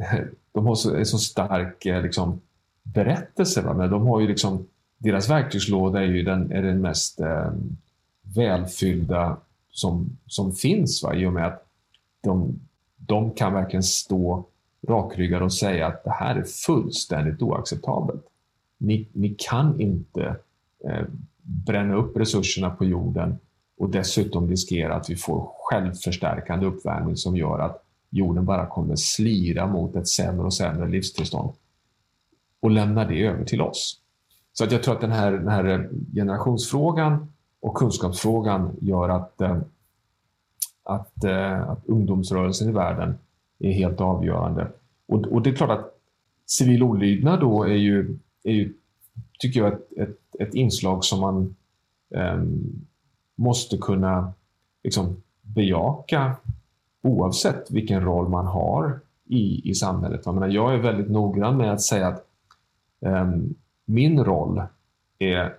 D: de har så, en så stark eh, liksom, berättelse. Va? Men de har ju liksom, deras verktygslåda är ju den, är den mest eh, välfyllda som, som finns. Va? I och med att de, de kan verkligen stå rakryggade och säga att det här är fullständigt oacceptabelt. Ni, ni kan inte eh, bränna upp resurserna på jorden och dessutom riskera att vi får självförstärkande uppvärmning som gör att jorden bara kommer slira mot ett sämre och sämre livstillstånd och lämnar det över till oss. Så att jag tror att den här, den här eh, generationsfrågan och kunskapsfrågan gör att, eh, att, eh, att ungdomsrörelsen i världen är helt avgörande. Och, och det är klart att civil olydnad då är ju, är ju tycker jag, ett, ett, ett inslag som man um, måste kunna liksom, bejaka oavsett vilken roll man har i, i samhället. Jag, menar, jag är väldigt noggrann med att säga att um, min roll är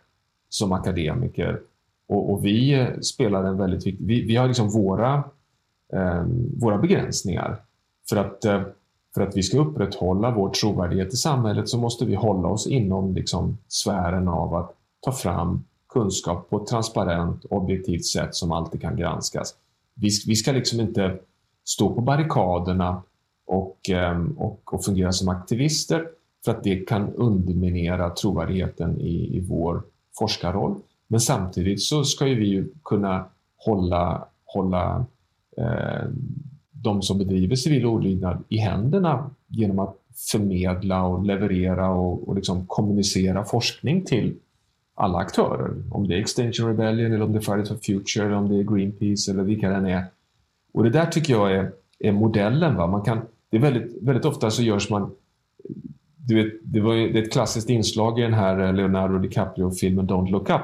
D: som akademiker och, och, vi spelar en väldigt viktig... Vi, vi har liksom våra, eh, våra begränsningar. För att, eh, för att vi ska upprätthålla vår trovärdighet i samhället så måste vi hålla oss inom liksom, sfären av att ta fram kunskap på ett transparent, objektivt sätt som alltid kan granskas. Vi, vi ska liksom inte stå på barrikaderna och, eh, och, och fungera som aktivister för att det kan underminera trovärdigheten i, i vår forskarroll. Men samtidigt så ska vi ju kunna hålla, hålla eh, de som bedriver civil olydnad i händerna genom att förmedla och leverera och, och liksom kommunicera forskning till alla aktörer. Om det är Extinction Rebellion, eller om det är Fridays for Future, eller om det är Greenpeace eller vilka det är. Och det där tycker jag är, är modellen. Va? Man kan, det är väldigt, väldigt ofta så görs man... Du vet, det, var, det är ett klassiskt inslag i den här Leonardo DiCaprio-filmen Don't Look Up.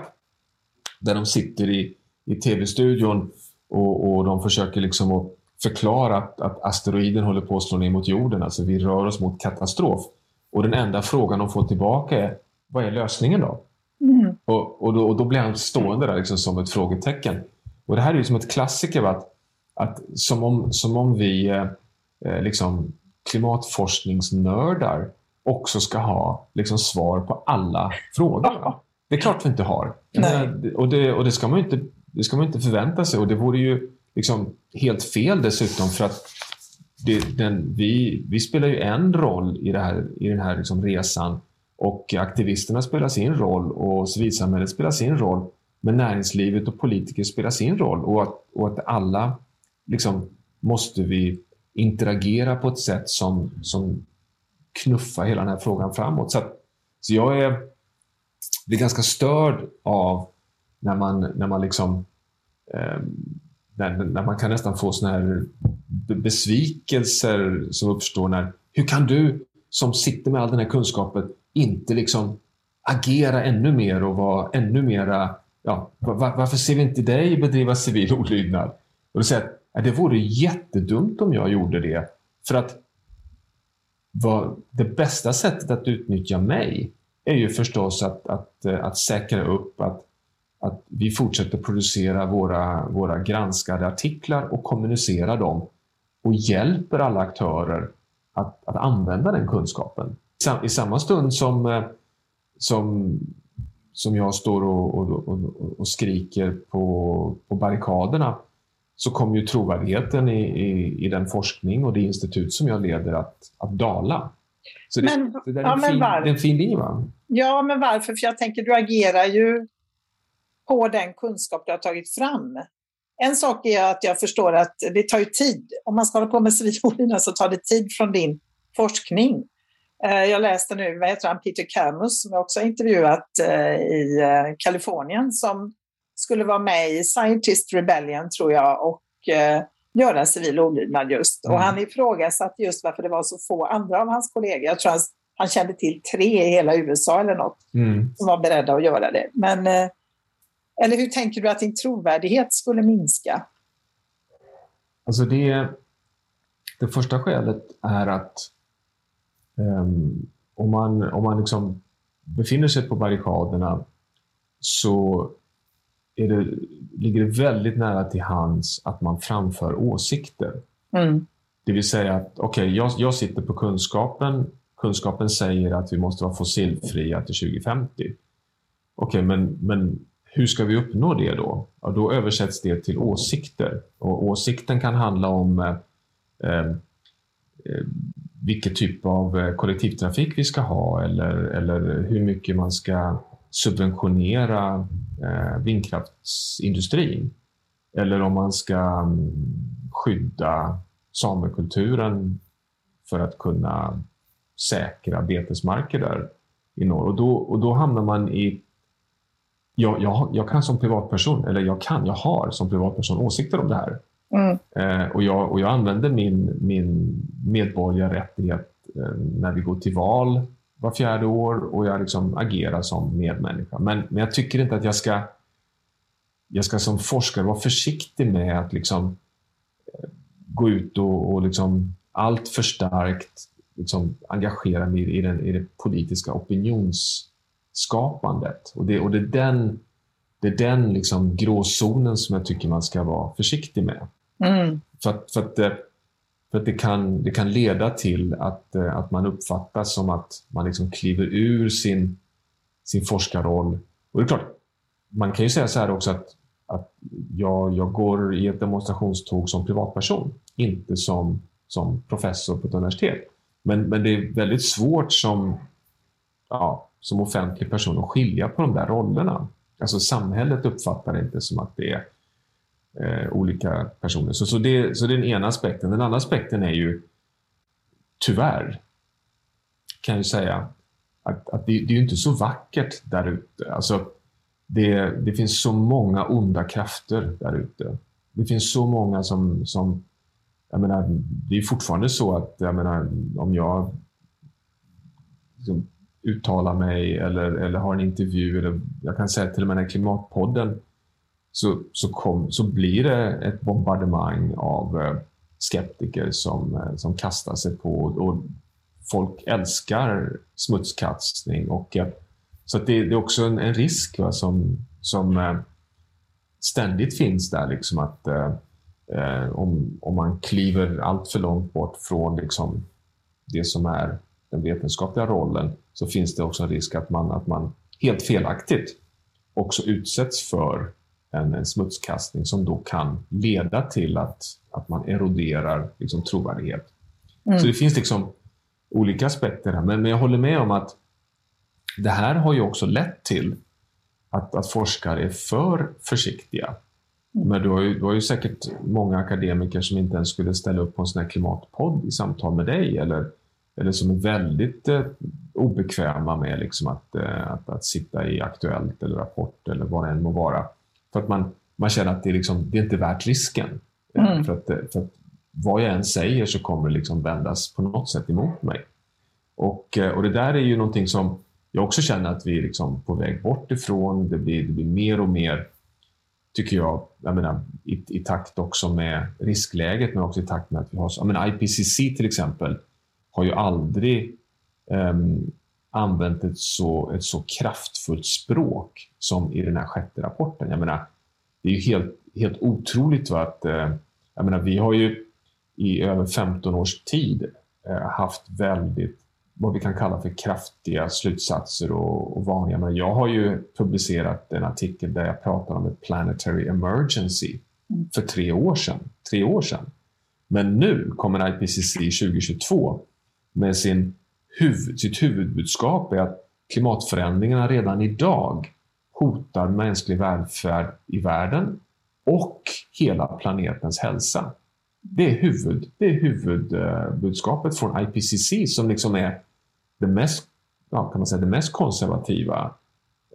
D: Där de sitter i, i tv-studion och, och de försöker liksom att förklara att, att asteroiden håller på att slå ner mot jorden. Alltså vi rör oss mot katastrof. Och den enda frågan de får tillbaka är, vad är lösningen då? Mm. Och, och, då, och då blir han stående där liksom som ett frågetecken. Och det här är ju som ett klassiker. Va? Att att som, om, som om vi eh, eh, liksom klimatforskningsnördar också ska ha liksom, svar på alla frågor. Det är klart vi inte har. Nej. Och, det, och det, ska man inte, det ska man inte förvänta sig. Och det vore ju liksom helt fel dessutom för att det, den, vi, vi spelar ju en roll i, här, i den här liksom resan och aktivisterna spelar sin roll och civilsamhället spelar sin roll. Men näringslivet och politiker spelar sin roll och att, och att alla liksom, måste vi interagera på ett sätt som, som knuffa hela den här frågan framåt. Så, att, så jag är, blir ganska störd av när man, när man liksom eh, när, när, man kan nästan få såna här besvikelser som uppstår när hur kan du som sitter med all den här kunskapen inte liksom agera ännu mer och vara ännu mera ja, var, varför ser vi inte dig bedriva civil olydnad? Och då säger att det vore jättedumt om jag gjorde det. För att vad, det bästa sättet att utnyttja mig är ju förstås att, att, eh, att säkra upp att, att vi fortsätter producera våra, våra granskade artiklar och kommunicera dem och hjälper alla aktörer att, att använda den kunskapen. I samma stund som, eh, som, som jag står och, och, och, och skriker på, på barrikaderna så kommer ju trovärdigheten i, i, i, den forskning och det institut som jag leder att, att dala. Så det, men, det är, ja, en, fin, var... en fin linje va?
E: Ja, men varför? För jag tänker, du agerar ju på den kunskap du har tagit fram. En sak är att jag förstår att det tar ju tid. Om man ska hålla på med civilolina så tar det tid från din forskning. Eh, jag läste nu, vad heter han, Peter Camus, som jag också har intervjuat eh, i eh, Kalifornien, som skulle vara med i Scientist Rebellion, tror jag, och göra civil olydnad just. Mm. Och han ifrågasatte just varför det var så få andra av hans kollegor. Jag tror han, han kände till tre i hela USA eller något mm. som var beredda att göra det. Men, eller hur tänker du att din trovärdighet skulle minska?
D: Alltså det, det första skälet är att Um, om man, om man liksom befinner sig på barrikaderna så är det, ligger det väldigt nära till hands att man framför åsikter. Mm. Det vill säga att okay, jag, jag sitter på kunskapen. Kunskapen säger att vi måste vara fossilfria till 2050. Okej, okay, men, men hur ska vi uppnå det då? Ja, då översätts det till åsikter. Och åsikten kan handla om eh, eh, vilken typ av eh, kollektivtrafik vi ska ha eller, eller hur mycket man ska subventionera eh, vindkraftsindustrin. Eller om man ska mm, skydda samekulturen för att kunna säkra betesmarker där i norr. Och då, och då hamnar man i... Jag, jag, jag kan som privatperson, eller jag kan, jag har som privatperson åsikter om det här. Mm. Eh, och, jag, och jag använder min, min medborgarrättighet eh, när vi går till val var fjärde år och jag liksom agerar som medmänniska. Men, men jag tycker inte att jag ska, jag ska som forskare vara försiktig med att liksom, eh, gå ut och, och liksom allt för starkt liksom engagera mig i, den, i det politiska opinionsskapandet. Och det, och det är den, det är den liksom gråzonen som jag tycker man ska vara försiktig med. Mm. För, att, för, att, eh, för att det kan, det kan leda till att, eh, att man uppfattas som att man liksom kliver ur sin, sin forskarroll. Och det är klart, man kan ju säga så här också att, att jag, jag går i ett demonstrationståg som privatperson, inte som, som professor på ett universitet. Men, men det är väldigt svårt som, ja, som offentlig person att skilja på de där rollerna. Alltså samhället uppfattar det inte som att det är eh, olika personer. Så, så, det, så det är den ena aspekten. Den andra aspekten är ju tyvärr, kan jag säga, att, att det, det, är ju inte så vackert där ute. Alltså, det, det finns så många onda krafter där ute. Det finns så många som, som jag menar, det är fortfarande så att jag menar, om jag liksom, uttalar mig eller, eller har en intervju, eller jag kan säga till och med den klimatpodden så, så, kom, så blir det ett bombardemang av eh, skeptiker som, eh, som kastar sig på och folk älskar smutskastning. Och, eh, så det, det, är också en, en risk va, som, som ständigt finns där. Liksom att eh, om, om man kliver allt för långt bort från liksom, det som är den vetenskapliga rollen så finns det också en risk att man, att man helt felaktigt också utsätts för en, en smutskastning som då kan leda till att, att man eroderar liksom, trovärdighet. Mm. Så det finns liksom olika aspekter här. Men, men jag håller med om att det här har ju också lett till att, att forskare är för försiktiga. Mm. Men du har, ju, du har ju säkert många akademiker som inte ens skulle ställa upp på en sån här klimatpodd i samtal med dig eller, eller som är väldigt eh, obekväma med liksom att, eh, att, att sitta i Aktuellt eller Rapport eller vad det än må vara. För att man, man känner att det, är liksom, det är inte värt risken. Mm. För, att, för att vad jag än säger så kommer det liksom vändas på något sätt emot mig. Och, och det där är ju någonting som jag också känner att vi är liksom på väg bort ifrån. Det blir, det blir mer och mer tycker jag, jag menar, i, i, takt också med riskläget men också i takt med att vi har... Jag menar, IPCC till exempel har ju aldrig um, använt ett så, ett så kraftfullt språk som i den här sjätte rapporten. Jag menar, det är ju helt, helt otroligt va, att uh, jag menar, vi har ju i över 15 års tid uh, haft väldigt vad vi kan kalla för kraftiga slutsatser och, och varningar. Men jag har ju publicerat en artikel där jag pratar om ett planetary emergency mm. för tre år sedan. Tre år sedan. Men nu kommer IPCC 2022 med sin huvud, sitt huvudbudskap är att klimatförändringarna redan idag hotar mänsklig välfärd i världen och hela planetens hälsa. Det är, huvud, det är huvudbudskapet från IPCC som liksom är det mest, ja, kan man säga, det mest konservativa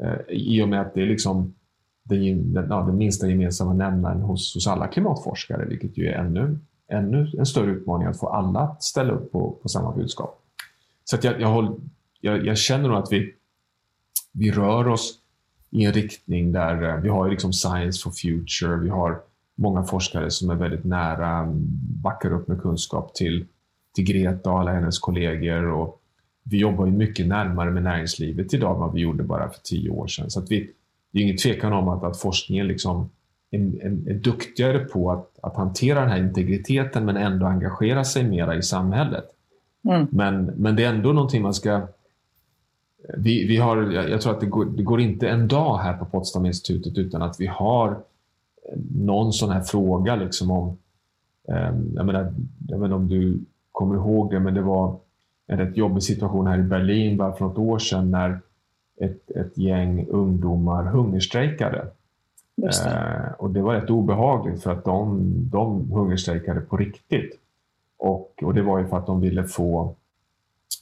D: eh, i och med att det är liksom den, den, ja, den minsta gemensamma nämnaren hos, hos alla klimatforskare, vilket ju är ännu, ännu en större utmaning att få alla att ställa upp på, på samma budskap. Så att jag, jag, jag, jag känner nog att vi, vi rör oss i en riktning där eh, vi har liksom Science for Future, vi har många forskare som är väldigt nära, mm, backar upp med kunskap till, till Greta och alla hennes kollegor och vi jobbar ju mycket närmare med näringslivet idag än vad vi gjorde bara för tio år sedan. Så att vi, det är ingen tvekan om att, att forskningen liksom är, är, är duktigare på att, att hantera den här integriteten men ändå engagera sig mera i samhället. Mm. Men, men det är ändå någonting man ska... Vi, vi har, jag tror att det går, det går inte en dag här på Potsdaminstitutet utan att vi har någon sån här fråga liksom om... Um, jag, menar, jag inte om du kommer ihåg det, men det var en rätt jobbig situation här i Berlin bara för något år sedan när ett, ett gäng ungdomar hungerstrejkade. Det. Eh, och det var rätt obehagligt för att de, de hungerstrejkade på riktigt. Och, och det var ju för att de ville få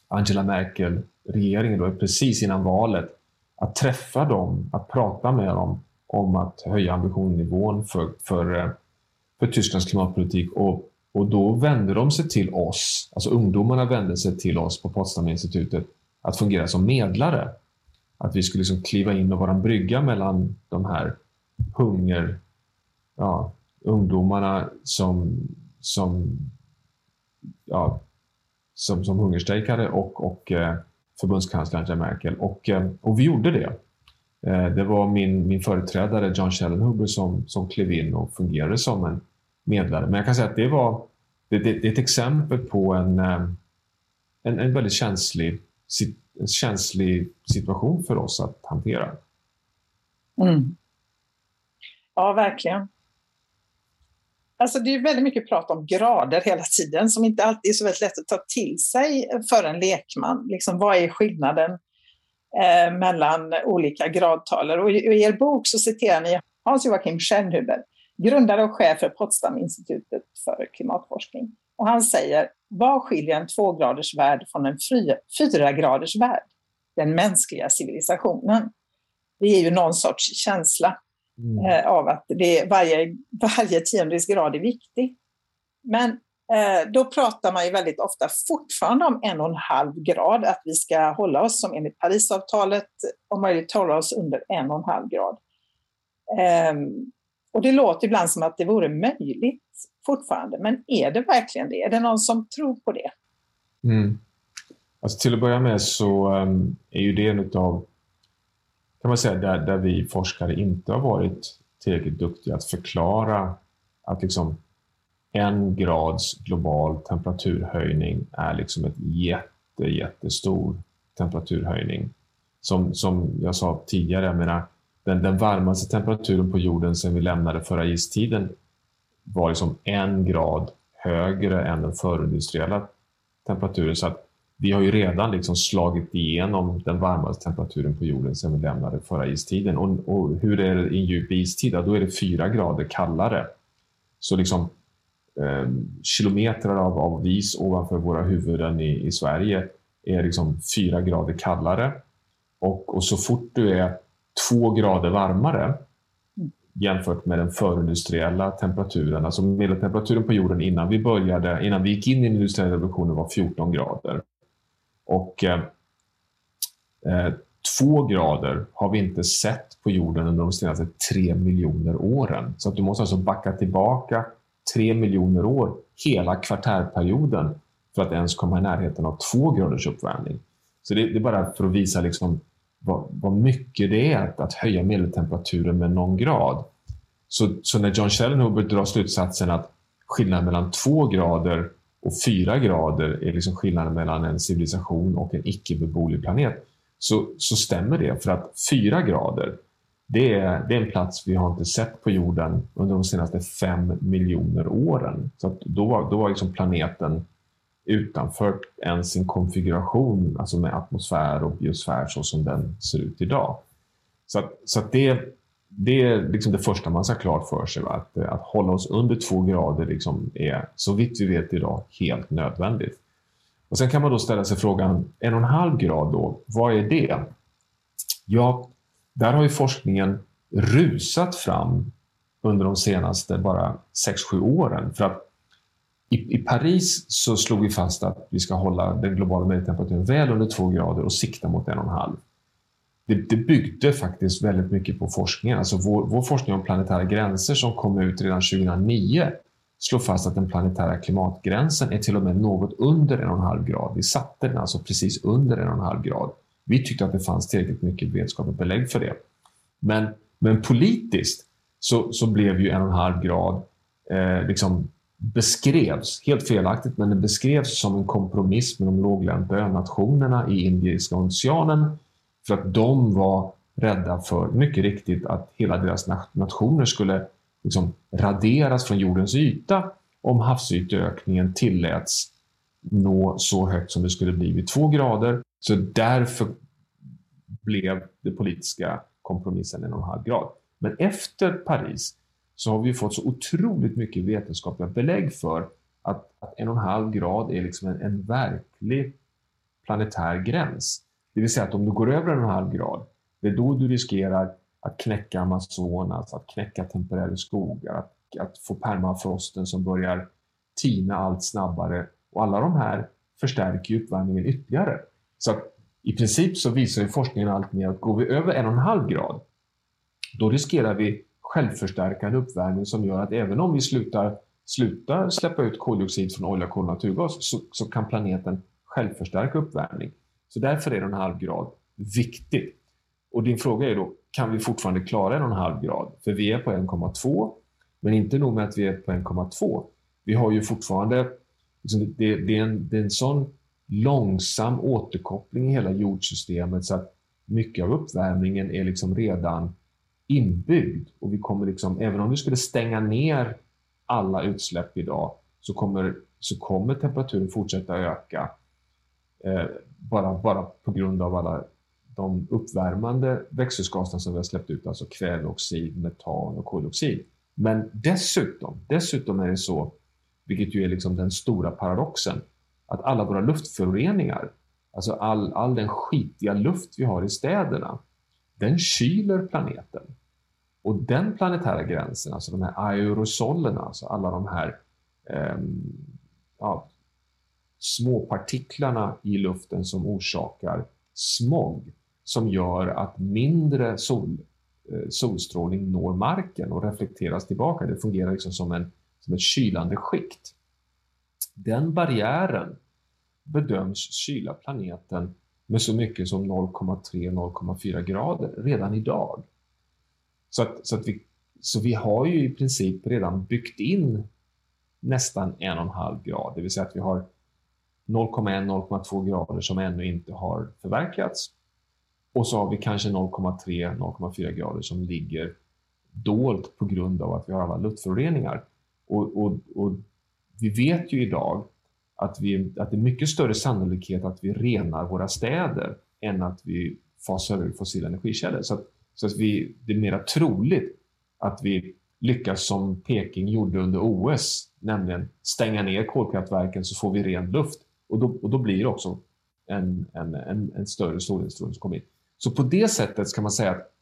D: Angela Merkel, regeringen då, precis innan valet, att träffa dem, att prata med dem om att höja ambitionsnivån för, för, eh, för Tysklands klimatpolitik. Och och då vände de sig till oss, alltså ungdomarna vände sig till oss på Potsdaminstitutet att fungera som medlare. Att vi skulle liksom kliva in och vara en brygga mellan de här hunger, ja, ungdomarna som, som, ja, som, som hungerstrejkade och, och eh, förbundskanslern Angela Merkel. Och, eh, och vi gjorde det. Eh, det var min, min företrädare John Schellenhuber som, som klev in och fungerade som en medlare. Men jag kan säga att det var det, det, det är ett exempel på en, en, en väldigt känslig, en känslig situation för oss att hantera.
B: Mm. Ja, verkligen. Alltså det är väldigt mycket prat om grader hela tiden som inte alltid är så väldigt lätt att ta till sig för en lekman. Liksom, vad är skillnaden eh, mellan olika gradtaler? Och i, i er bok så citerar ni Hans Joachim Schellhuber grundare och chef för Potsdaminstitutet för klimatforskning. Och han säger, vad skiljer en tvågraders värld från en fyragraders värld? Den mänskliga civilisationen. Det är ju någon sorts känsla mm. eh, av att det varje, varje tiondels grad är viktig. Men eh, då pratar man ju väldigt ofta fortfarande om en och en halv grad, att vi ska hålla oss som enligt Parisavtalet, om möjligt hålla oss under en och en halv grad. Eh, och det låter ibland som att det vore möjligt fortfarande, men är det verkligen det? Är det någon som tror på det?
D: Mm. Alltså till att börja med så um, är ju det en av kan man säga, där, där vi forskare inte har varit tillräckligt duktiga att förklara att liksom en grads global temperaturhöjning är liksom ett jätte, jättestor temperaturhöjning. Som, som jag sa tidigare, jag menar, den, den varmaste temperaturen på jorden sedan vi lämnade förra istiden var liksom en grad högre än den förindustriella temperaturen. Så att vi har ju redan liksom slagit igenom den varmaste temperaturen på jorden sedan vi lämnade förra istiden. Och, och hur är det i en djup istid? Då är det fyra grader kallare. Så liksom eh, kilometer av, av is ovanför våra huvuden i, i Sverige är liksom fyra grader kallare. Och, och så fort du är två grader varmare jämfört med den förindustriella temperaturen. Alltså medeltemperaturen på jorden innan vi började, innan vi gick in i den industriella revolutionen var 14 grader. Och eh, eh, två grader har vi inte sett på jorden under de senaste tre miljoner åren. Så att du måste alltså backa tillbaka tre miljoner år, hela kvartärperioden, för att ens komma i närheten av två graders uppvärmning. Så det, det är bara för att visa liksom vad, vad mycket det är att, att höja medeltemperaturen med någon grad. Så, så när John Schellenhuber drar slutsatsen att skillnaden mellan två grader och fyra grader är liksom skillnaden mellan en civilisation och en icke beboelig planet, så, så stämmer det. För att fyra grader, det är, det är en plats vi har inte sett på jorden under de senaste fem miljoner åren. Så då, var, då var liksom planeten utanför ens sin konfiguration, alltså med atmosfär och biosfär så som den ser ut idag. Så, att, så att det, det är liksom det första man ska ha klart för sig. Att, eh, att hålla oss under två grader liksom är, så vitt vi vet idag, helt nödvändigt. Och Sen kan man då ställa sig frågan, en och en halv grad då, vad är det? Ja, där har ju forskningen rusat fram under de senaste bara 6-7 åren. För att i, I Paris så slog vi fast att vi ska hålla den globala medeltemperaturen väl under 2 grader och sikta mot 1,5. Det, det byggde faktiskt väldigt mycket på forskningen. Alltså vår, vår forskning om planetära gränser som kom ut redan 2009 slår fast att den planetära klimatgränsen är till och med något under 1,5 grad. Vi satte den alltså precis under 1,5 grad. Vi tyckte att det fanns tillräckligt mycket vetenskap och belägg för det. Men, men politiskt så, så blev ju 1,5 grad eh, liksom beskrevs, helt felaktigt, men det beskrevs som en kompromiss med de låglänta önationerna i Indiska oceanen för att de var rädda för, mycket riktigt, att hela deras nationer skulle liksom raderas från jordens yta om havsyteökningen tilläts nå så högt som det skulle bli vid två grader. Så därför blev den politiska kompromissen en och en halv grad. Men efter Paris så har vi fått så otroligt mycket vetenskapliga belägg för att, att en och en halv grad är liksom en, en verklig planetär gräns. Det vill säga att om du går över en och en halv grad, det är då du riskerar att knäcka Amazonas, att knäcka temperära skogar, att, att få permafrosten som börjar tina allt snabbare. Och alla de här förstärker uppvärmningen ytterligare. Så att i princip så visar forskningen allt mer att går vi över en och en halv grad, då riskerar vi självförstärkande uppvärmning som gör att även om vi slutar, slutar släppa ut koldioxid från olja, kol och naturgas så, så kan planeten självförstärka uppvärmning. Så därför är en halv grad viktigt. Och din fråga är då, kan vi fortfarande klara en och en halv grad? För vi är på 1,2, men inte nog med att vi är på 1,2. Vi har ju fortfarande, liksom det, det, är en, det är en sån långsam återkoppling i hela jordsystemet så att mycket av uppvärmningen är liksom redan inbyggd. Och vi kommer liksom, även om vi skulle stänga ner alla utsläpp idag så kommer, så kommer temperaturen fortsätta öka. Eh, bara, bara på grund av alla de uppvärmande växthusgaserna som vi har släppt ut, alltså kväveoxid, metan och koldioxid. Men dessutom, dessutom är det så, vilket ju är liksom den stora paradoxen, att alla våra luftföroreningar, alltså all, all den skitiga luft vi har i städerna, den kyler planeten. Och den planetära gränsen, alltså de här aerosolerna, alltså alla de här eh, ja, småpartiklarna i luften som orsakar smog, som gör att mindre sol, eh, solstrålning når marken och reflekteras tillbaka. Det fungerar liksom som, en, som ett kylande skikt. Den barriären bedöms kyla planeten med så mycket som 0,3-0,4 grader redan idag. Så, att, så, att vi, så vi har ju i princip redan byggt in nästan en och en halv grad, det vill säga att vi har 0,1-0,2 grader som ännu inte har förverkligats. Och så har vi kanske 0,3-0,4 grader som ligger dolt på grund av att vi har alla luftföroreningar. Och, och, och vi vet ju idag att, vi, att det är mycket större sannolikhet att vi renar våra städer än att vi fasar ur fossila energikällor. Så, att, så att vi, det är mer troligt att vi lyckas som Peking gjorde under OS, nämligen stänga ner kolkraftverken så får vi ren luft. Och då, och då blir det också en, en, en, en större solinstrålning som kommer in. Så på det sättet ska man säga att,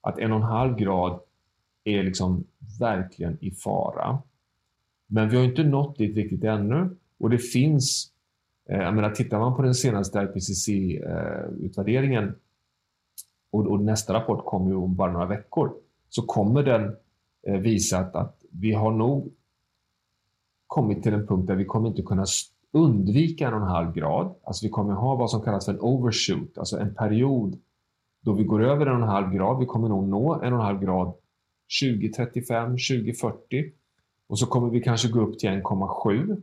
D: att en och en halv grad är liksom verkligen i fara. Men vi har inte nått dit riktigt ännu. Och det finns, eh, jag menar, tittar man på den senaste IPCC-utvärderingen eh, och, och nästa rapport kommer ju om bara några veckor, så kommer den eh, visa att, att vi har nog kommit till en punkt där vi kommer inte kunna undvika en och en halv grad. Alltså vi kommer ha vad som kallas för en overshoot, alltså en period då vi går över en och en halv grad. Vi kommer nog nå en och en halv grad 2035, 2040 och så kommer vi kanske gå upp till 1,7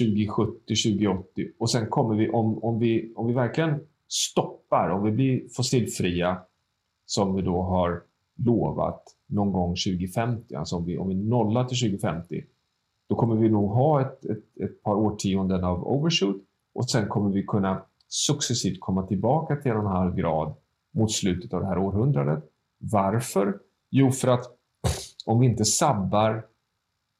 D: 2070, 2080 och sen kommer vi om, om, vi, om vi verkligen stoppar, om vi blir fossilfria som vi då har lovat någon gång 2050, alltså om vi, om vi nollar till 2050, då kommer vi nog ha ett, ett, ett par årtionden av overshoot och sen kommer vi kunna successivt komma tillbaka till en och en halv grad mot slutet av det här århundradet. Varför? Jo, för att om vi inte sabbar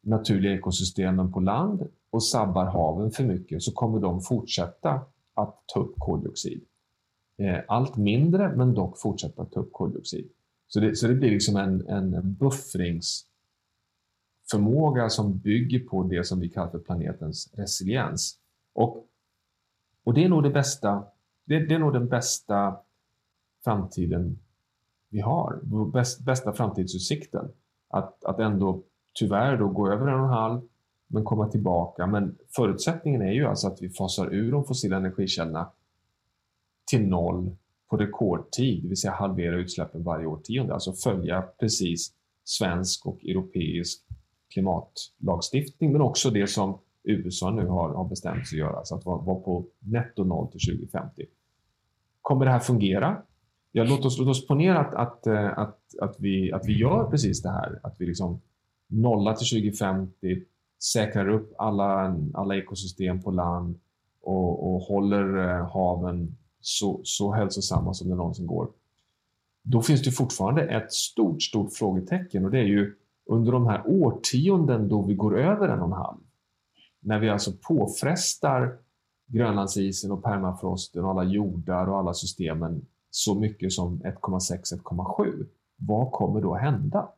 D: naturliga ekosystemen på land och sabbar haven för mycket så kommer de fortsätta att ta upp koldioxid. Eh, allt mindre, men dock fortsätta att ta upp koldioxid. Så det, så det blir liksom en, en förmåga som bygger på det som vi kallar för planetens resiliens. Och, och det är nog det bästa, det, det är nog den bästa framtiden vi har, bäst, bästa framtidsutsikten. Att, att ändå tyvärr då gå över en och en halv men komma tillbaka. Men förutsättningen är ju alltså att vi fasar ur de fossila energikällorna till noll på rekordtid, det vill säga halvera utsläppen varje årtionde. Alltså följa precis svensk och europeisk klimatlagstiftning, men också det som USA nu har, har bestämt sig att göra, alltså att vara, vara på netto noll till 2050. Kommer det här fungera? Ja, låt oss, låt oss ponera att, att, eh, att, att, vi, att vi gör precis det här, att vi liksom nollar till 2050, säkrar upp alla, alla ekosystem på land och, och håller eh, haven så, så hälsosamma som det någonsin går. Då finns det fortfarande ett stort, stort frågetecken och det är ju under de här årtionden då vi går över en och en halv, när vi alltså påfrestar Grönlandsisen och permafrosten och alla jordar och alla systemen så mycket som 1,6-1,7. Vad kommer då hända?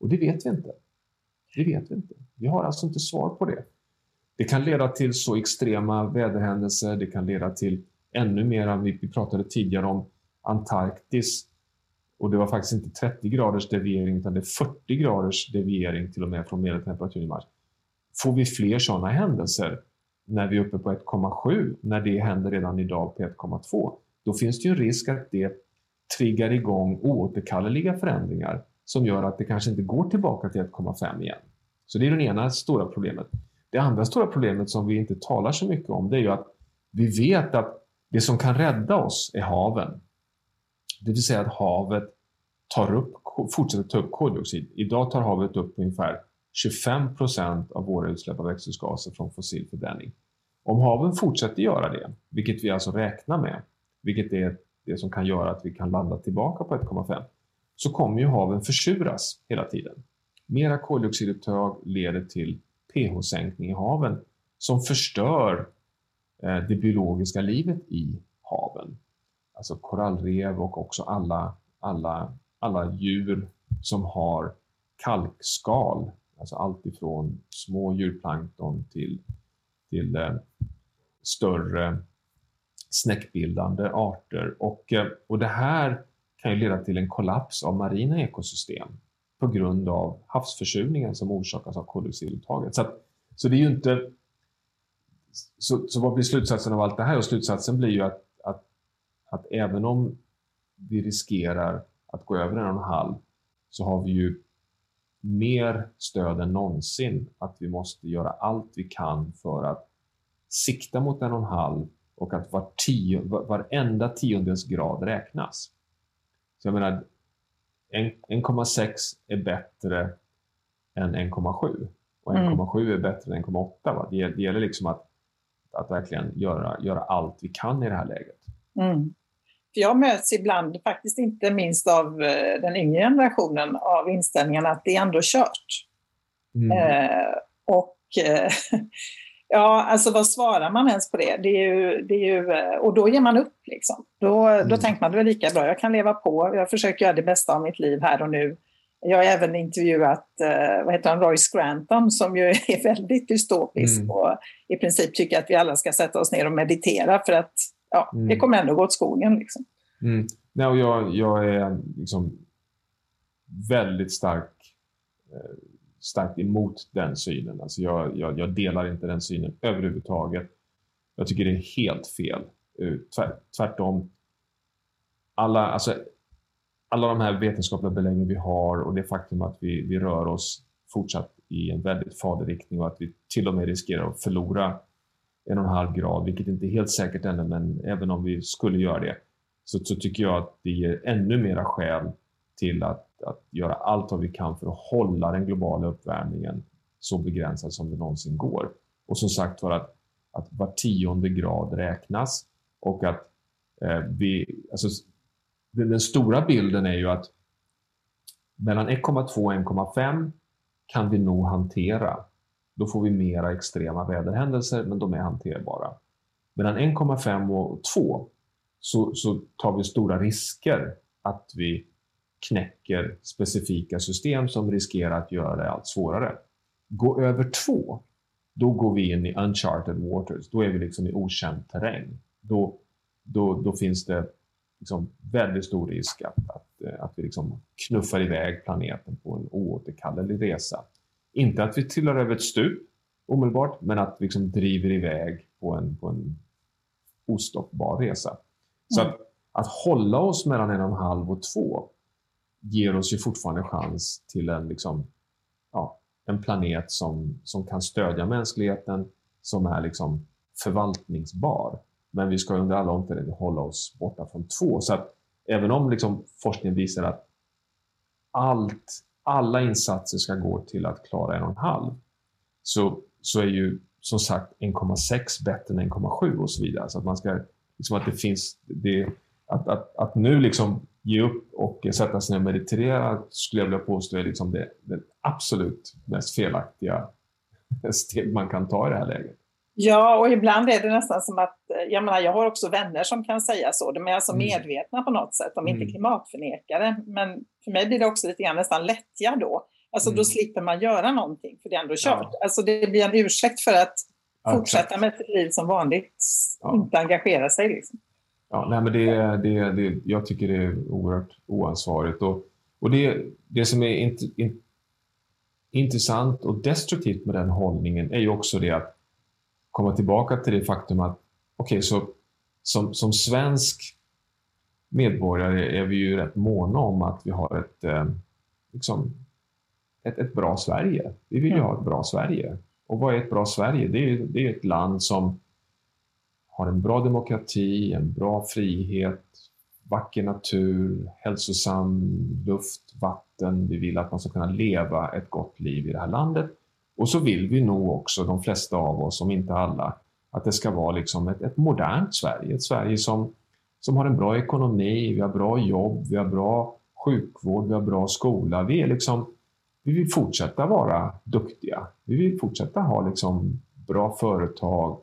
D: Och det vet vi inte. Det vet vi inte. Vi har alltså inte svar på det. Det kan leda till så extrema väderhändelser, det kan leda till ännu mer. Vi pratade tidigare om Antarktis och det var faktiskt inte 30 graders deviering utan det är 40 graders deviering till och med från medeltemperaturen i Mars. Får vi fler sådana händelser när vi är uppe på 1,7, när det händer redan idag på 1,2, då finns det ju en risk att det triggar igång oåterkalleliga förändringar som gör att det kanske inte går tillbaka till 1,5 igen. Så det är det ena stora problemet. Det andra stora problemet som vi inte talar så mycket om det är ju att vi vet att det som kan rädda oss är haven. Det vill säga att havet tar upp, fortsätter ta upp koldioxid. Idag tar havet upp ungefär 25 procent av våra utsläpp av växthusgaser från fossil förbränning. Om haven fortsätter göra det, vilket vi alltså räknar med, vilket är det som kan göra att vi kan landa tillbaka på 1,5, så kommer ju haven försuras hela tiden. Mera koldioxidupptag leder till pH-sänkning i haven som förstör eh, det biologiska livet i haven. Alltså korallrev och också alla, alla, alla djur som har kalkskal. Alltså allt ifrån små djurplankton till, till eh, större snäckbildande arter. Och, eh, och det här kan ju leda till en kollaps av marina ekosystem på grund av havsförsurningen som orsakas av koldioxiduttaget. Så, att, så det är ju inte... Så, så vad blir slutsatsen av allt det här? Och slutsatsen blir ju att, att, även om vi riskerar att gå över en och en halv så har vi ju mer stöd än någonsin att vi måste göra allt vi kan för att sikta mot en och en halv och att var tio, varenda tiondels grad räknas. Så jag menar, 1,6 är bättre än 1,7 och 1,7 mm. är bättre än 1,8. Det, det gäller liksom att, att verkligen göra, göra allt vi kan i det här läget.
E: Mm. För jag möts ibland, faktiskt inte minst av eh, den yngre generationen, av inställningen att det är ändå kört. Mm. Eh, och eh, Ja, alltså vad svarar man ens på det? det, är ju, det är ju, eh, och då ger man upp. Liksom. Då, mm. då tänker man det är lika bra, jag kan leva på, jag försöker göra det bästa av mitt liv här och nu. Jag har även intervjuat vad heter han, Roy Scranton som ju är väldigt dystopisk mm. och i princip tycker att vi alla ska sätta oss ner och meditera för att ja, mm. det kommer ändå gå åt skogen. Liksom.
D: Mm. Nej, och jag, jag är liksom väldigt stark, eh, starkt emot den synen. Alltså jag, jag, jag, delar inte den synen överhuvudtaget. Jag tycker det är helt fel. Eh, tvärtom. Alla, alltså, alla de här vetenskapliga beläggen vi har och det faktum att vi, vi rör oss fortsatt i en väldigt farlig riktning och att vi till och med riskerar att förlora en och en halv grad, vilket inte är helt säkert ännu, men även om vi skulle göra det, så, så tycker jag att det ger ännu mera skäl till att, att göra allt vad vi kan för att hålla den globala uppvärmningen så begränsad som det någonsin går. Och som sagt var att, att var tionde grad räknas och att eh, vi, alltså, den, den stora bilden är ju att mellan 1,2 och 1,5 kan vi nog hantera. Då får vi mera extrema väderhändelser, men de är hanterbara. Mellan 1,5 och 2 så, så tar vi stora risker att vi knäcker specifika system som riskerar att göra det allt svårare. Gå över 2, då går vi in i uncharted waters. Då är vi liksom i okänd terräng. Då, då, då finns det liksom väldigt stor risk att, att, att vi liksom knuffar iväg planeten på en oåterkallelig resa. Inte att vi trillar över ett stup omedelbart, men att vi liksom driver iväg på en, på en ostoppbar resa. Så mm. att, att hålla oss mellan en och en halv och två ger oss ju fortfarande chans till en, liksom, ja, en planet som, som kan stödja mänskligheten, som är liksom förvaltningsbar. Men vi ska under alla omständigheter hålla oss borta från två. Så att även om liksom forskningen visar att allt, alla insatser ska gå till att klara en och en halv, så, så är ju som sagt 1,6 bättre än 1,7 och så vidare. Så att man ska, liksom att det finns, det, att, att, att nu liksom ge upp och sätta sig ner och meditera skulle jag vilja påstå är liksom det, det absolut mest felaktiga steg man kan ta i det här läget.
E: Ja, och ibland är det nästan som att, jag menar, jag har också vänner som kan säga så, de är alltså mm. medvetna på något sätt, de är mm. inte klimatförnekare, men för mig blir det också lite grann nästan lättja då. Alltså mm. då slipper man göra någonting, för det är ändå kört. Ja. Alltså det blir en ursäkt för att fortsätta med sitt liv som vanligt, ja. inte engagera sig. Liksom.
D: Ja, nej, men det, det, det, jag tycker det är oerhört oansvarigt. Och, och det, det som är int, in, intressant och destruktivt med den hållningen är ju också det att komma tillbaka till det faktum att okej, okay, så som, som svensk medborgare är vi ju rätt måna om att vi har ett, eh, liksom, ett, ett bra Sverige. Vi vill ju ha ett bra Sverige. Och vad är ett bra Sverige? Det är, det är ett land som har en bra demokrati, en bra frihet, vacker natur, hälsosam luft, vatten. Vi vill att man ska kunna leva ett gott liv i det här landet. Och så vill vi nog också, de flesta av oss, om inte alla, att det ska vara liksom ett, ett modernt Sverige. Ett Sverige som, som har en bra ekonomi, vi har bra jobb, vi har bra sjukvård, vi har bra skola. Vi, är liksom, vi vill fortsätta vara duktiga. Vi vill fortsätta ha liksom bra företag,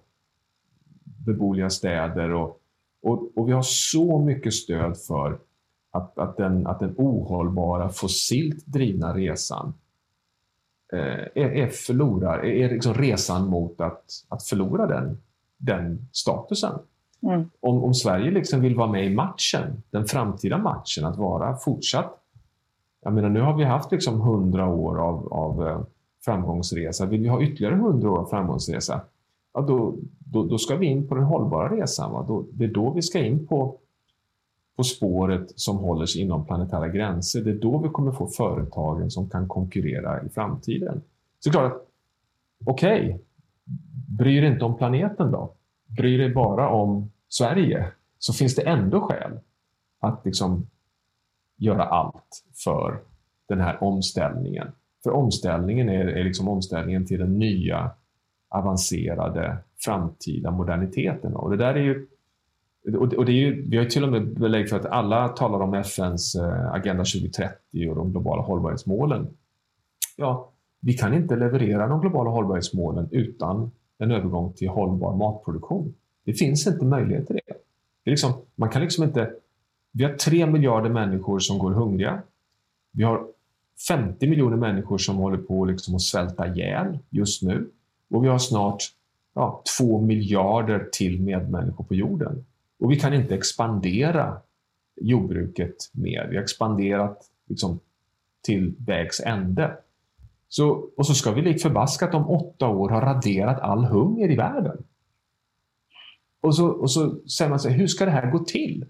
D: beboeliga städer och, och, och, vi har så mycket stöd för att, att, den, att den ohållbara fossilt drivna resan är, är, förlorar, är liksom resan mot att, att förlora den, den statusen. Mm. Om, om Sverige liksom vill vara med i matchen, den framtida matchen, att vara fortsatt jag menar, nu har vi haft liksom 100 år av, av eh, framgångsresa. Vill vi ha ytterligare 100 år av framgångsresa, ja, då, då, då, ska vi in på den hållbara resan. Då, det är då vi ska in på, på spåret som håller sig inom planetära gränser. Det är då vi kommer få företagen som kan konkurrera i framtiden. Så klart att, okej, okay, bryr dig inte om planeten då? Bryr dig bara om Sverige? Så finns det ändå skäl att liksom göra allt för den här omställningen. För omställningen är, är liksom omställningen till den nya avancerade framtida moderniteten. Och det där är ju och det är ju, vi har ju till och med belägg för att alla talar om FNs eh, Agenda 2030 och de globala hållbarhetsmålen. Ja, vi kan inte leverera de globala hållbarhetsmålen utan en övergång till hållbar matproduktion. Det finns inte möjlighet till det. det är liksom, man kan liksom inte... Vi har tre miljarder människor som går hungriga. Vi har 50 miljoner människor som håller på liksom att svälta ihjäl just nu. Och vi har snart ja, två miljarder till medmänniskor på jorden. Och vi kan inte expandera jordbruket mer. Vi har expanderat liksom, till vägs ände. Så, och så ska vi likt förbaskat om åtta år ha raderat all hunger i världen. Och så, och så säger man sig, hur ska det här gå till?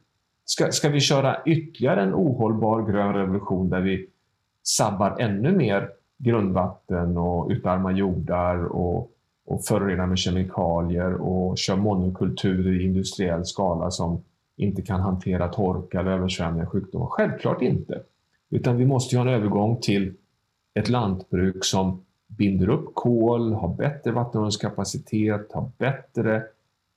D: Ska, ska vi köra ytterligare en ohållbar grön revolution där vi sabbar ännu mer grundvatten och utarmar jordar och, och förorenar med kemikalier och kör monokulturer i industriell skala som inte kan hantera torka eller översvämningar och sjukdomar? Självklart inte. Utan vi måste ha en övergång till ett lantbruk som binder upp kol, har bättre vattenhållningskapacitet, har bättre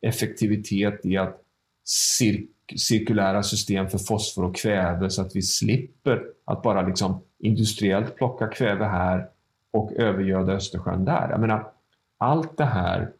D: effektivitet i att cir cirkulära system för fosfor och kväve så att vi slipper att bara liksom industriellt plocka kväve här och övergöda Östersjön där. Jag menar, allt det här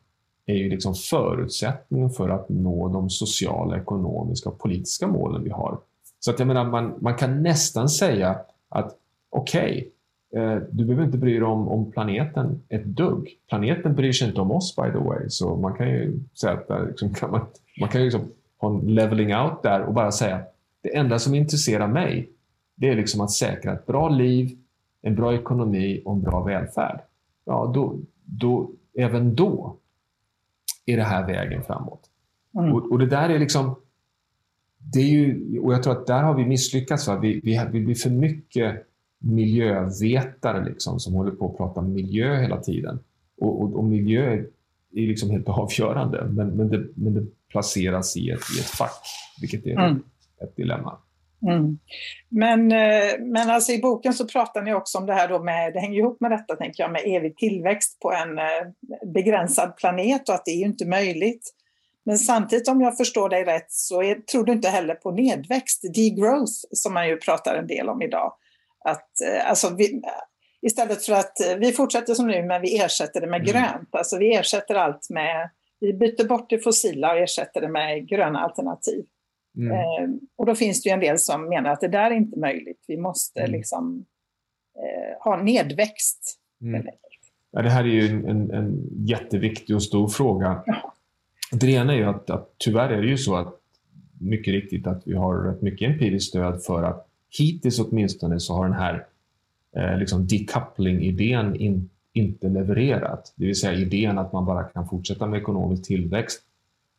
D: är ju liksom förutsättningen för att nå de sociala, ekonomiska och politiska målen vi har. Så att jag menar, man, man kan nästan säga att okej, okay, eh, du behöver inte bry dig om, om planeten ett dugg. Planeten bryr sig inte om oss by the way, så man kan ju säga att där, liksom, kan man, man kan ju liksom ha en leveling out där och bara säga det enda som intresserar mig, det är liksom att säkra ett bra liv, en bra ekonomi och en bra välfärd. Ja, då, då, även då är det här vägen framåt. Mm. Och, och, det där är liksom det är ju, och jag tror att där har vi misslyckats. Va? Vi, vi, vi blir för mycket miljövetare liksom, som håller på att prata miljö hela tiden. Och, och, och miljö är, är liksom helt avgörande, men, men, det, men det placeras i ett, i ett fack, vilket är mm. ett dilemma.
E: Mm. Men, eh, men alltså i boken så pratar ni också om det här då med, det hänger ihop med detta tänker jag, med evig tillväxt på en eh, begränsad planet och att det är ju inte möjligt. Men samtidigt om jag förstår dig rätt så är, tror du inte heller på nedväxt, degrowth, som man ju pratar en del om idag. Att, eh, alltså vi, istället för att vi fortsätter som nu men vi ersätter det med mm. grönt. Alltså vi ersätter allt med, vi byter bort det fossila och ersätter det med gröna alternativ. Mm. Eh, och då finns det ju en del som menar att det där är inte möjligt. Vi måste mm. liksom eh, ha nedväxt. Mm.
D: Ja, det här är ju en, en jätteviktig och stor fråga. Ja. Det ena är ju att, att tyvärr är det ju så att mycket riktigt att vi har rätt mycket empiriskt stöd för att hittills åtminstone så har den här eh, liksom decoupling-idén in, inte levererat. Det vill säga idén att man bara kan fortsätta med ekonomisk tillväxt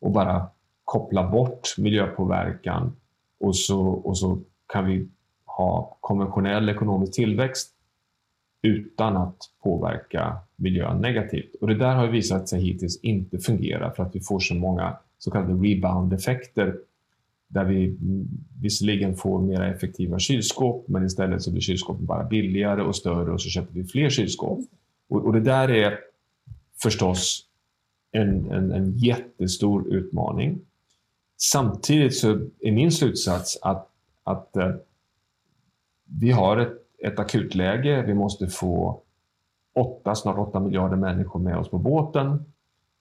D: och bara koppla bort miljöpåverkan och så, och så kan vi ha konventionell ekonomisk tillväxt utan att påverka miljön negativt. Och det där har visat sig hittills inte fungera för att vi får så många så kallade rebound-effekter där vi visserligen får mer effektiva kylskåp men istället så blir kylskåpen bara billigare och större och så köper vi fler kylskåp. Och, och det där är förstås en, en, en jättestor utmaning. Samtidigt så är min slutsats att, att eh, vi har ett, ett akutläge. Vi måste få åtta, snart åtta miljarder människor med oss på båten.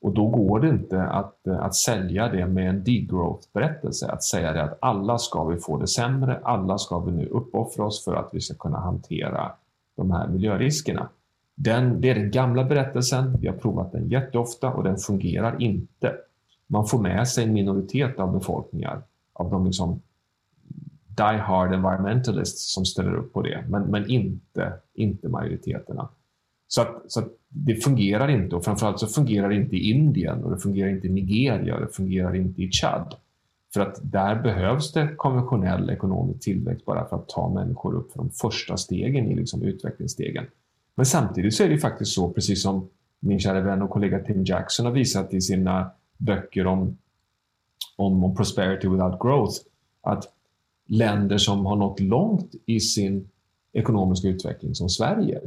D: Och då går det inte att, eh, att sälja det med en degrowth-berättelse. Att säga det att alla ska vi få det sämre, alla ska vi nu uppoffra oss för att vi ska kunna hantera de här miljöriskerna. Den, det är den gamla berättelsen, vi har provat den jätteofta och den fungerar inte man får med sig en minoritet av befolkningar, av de liksom die hard environmentalists som ställer upp på det, men, men inte, inte majoriteterna. Så, att, så att det fungerar inte och framförallt så fungerar det inte i Indien och det fungerar inte i Nigeria och det fungerar inte i Chad. För att där behövs det konventionell ekonomisk tillväxt bara för att ta människor upp för de första stegen i liksom utvecklingsstegen. Men samtidigt så är det faktiskt så, precis som min kära vän och kollega Tim Jackson har visat i sina böcker om, om, om prosperity without growth, att länder som har nått långt i sin ekonomiska utveckling, som Sverige,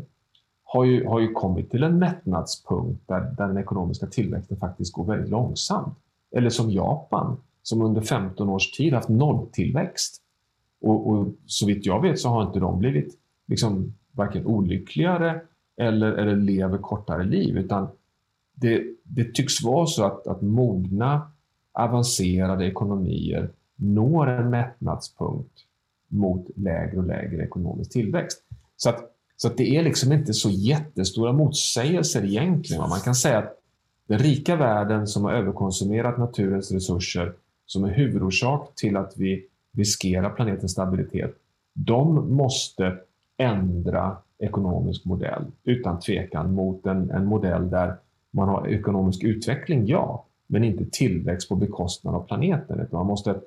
D: har ju, har ju kommit till en mättnadspunkt där, där den ekonomiska tillväxten faktiskt går väldigt långsamt. Eller som Japan, som under 15 års tid haft nolltillväxt. Och, och så vitt jag vet så har inte de blivit liksom varken olyckligare eller, eller lever kortare liv, utan det, det tycks vara så att, att mogna, avancerade ekonomier når en mättnadspunkt mot lägre och lägre ekonomisk tillväxt. Så att, så att det är liksom inte så jättestora motsägelser egentligen. Man kan säga att den rika världen som har överkonsumerat naturens resurser, som är huvudorsak till att vi riskerar planetens stabilitet, de måste ändra ekonomisk modell utan tvekan mot en, en modell där man har ekonomisk utveckling, ja, men inte tillväxt på bekostnad av planeten. Man måste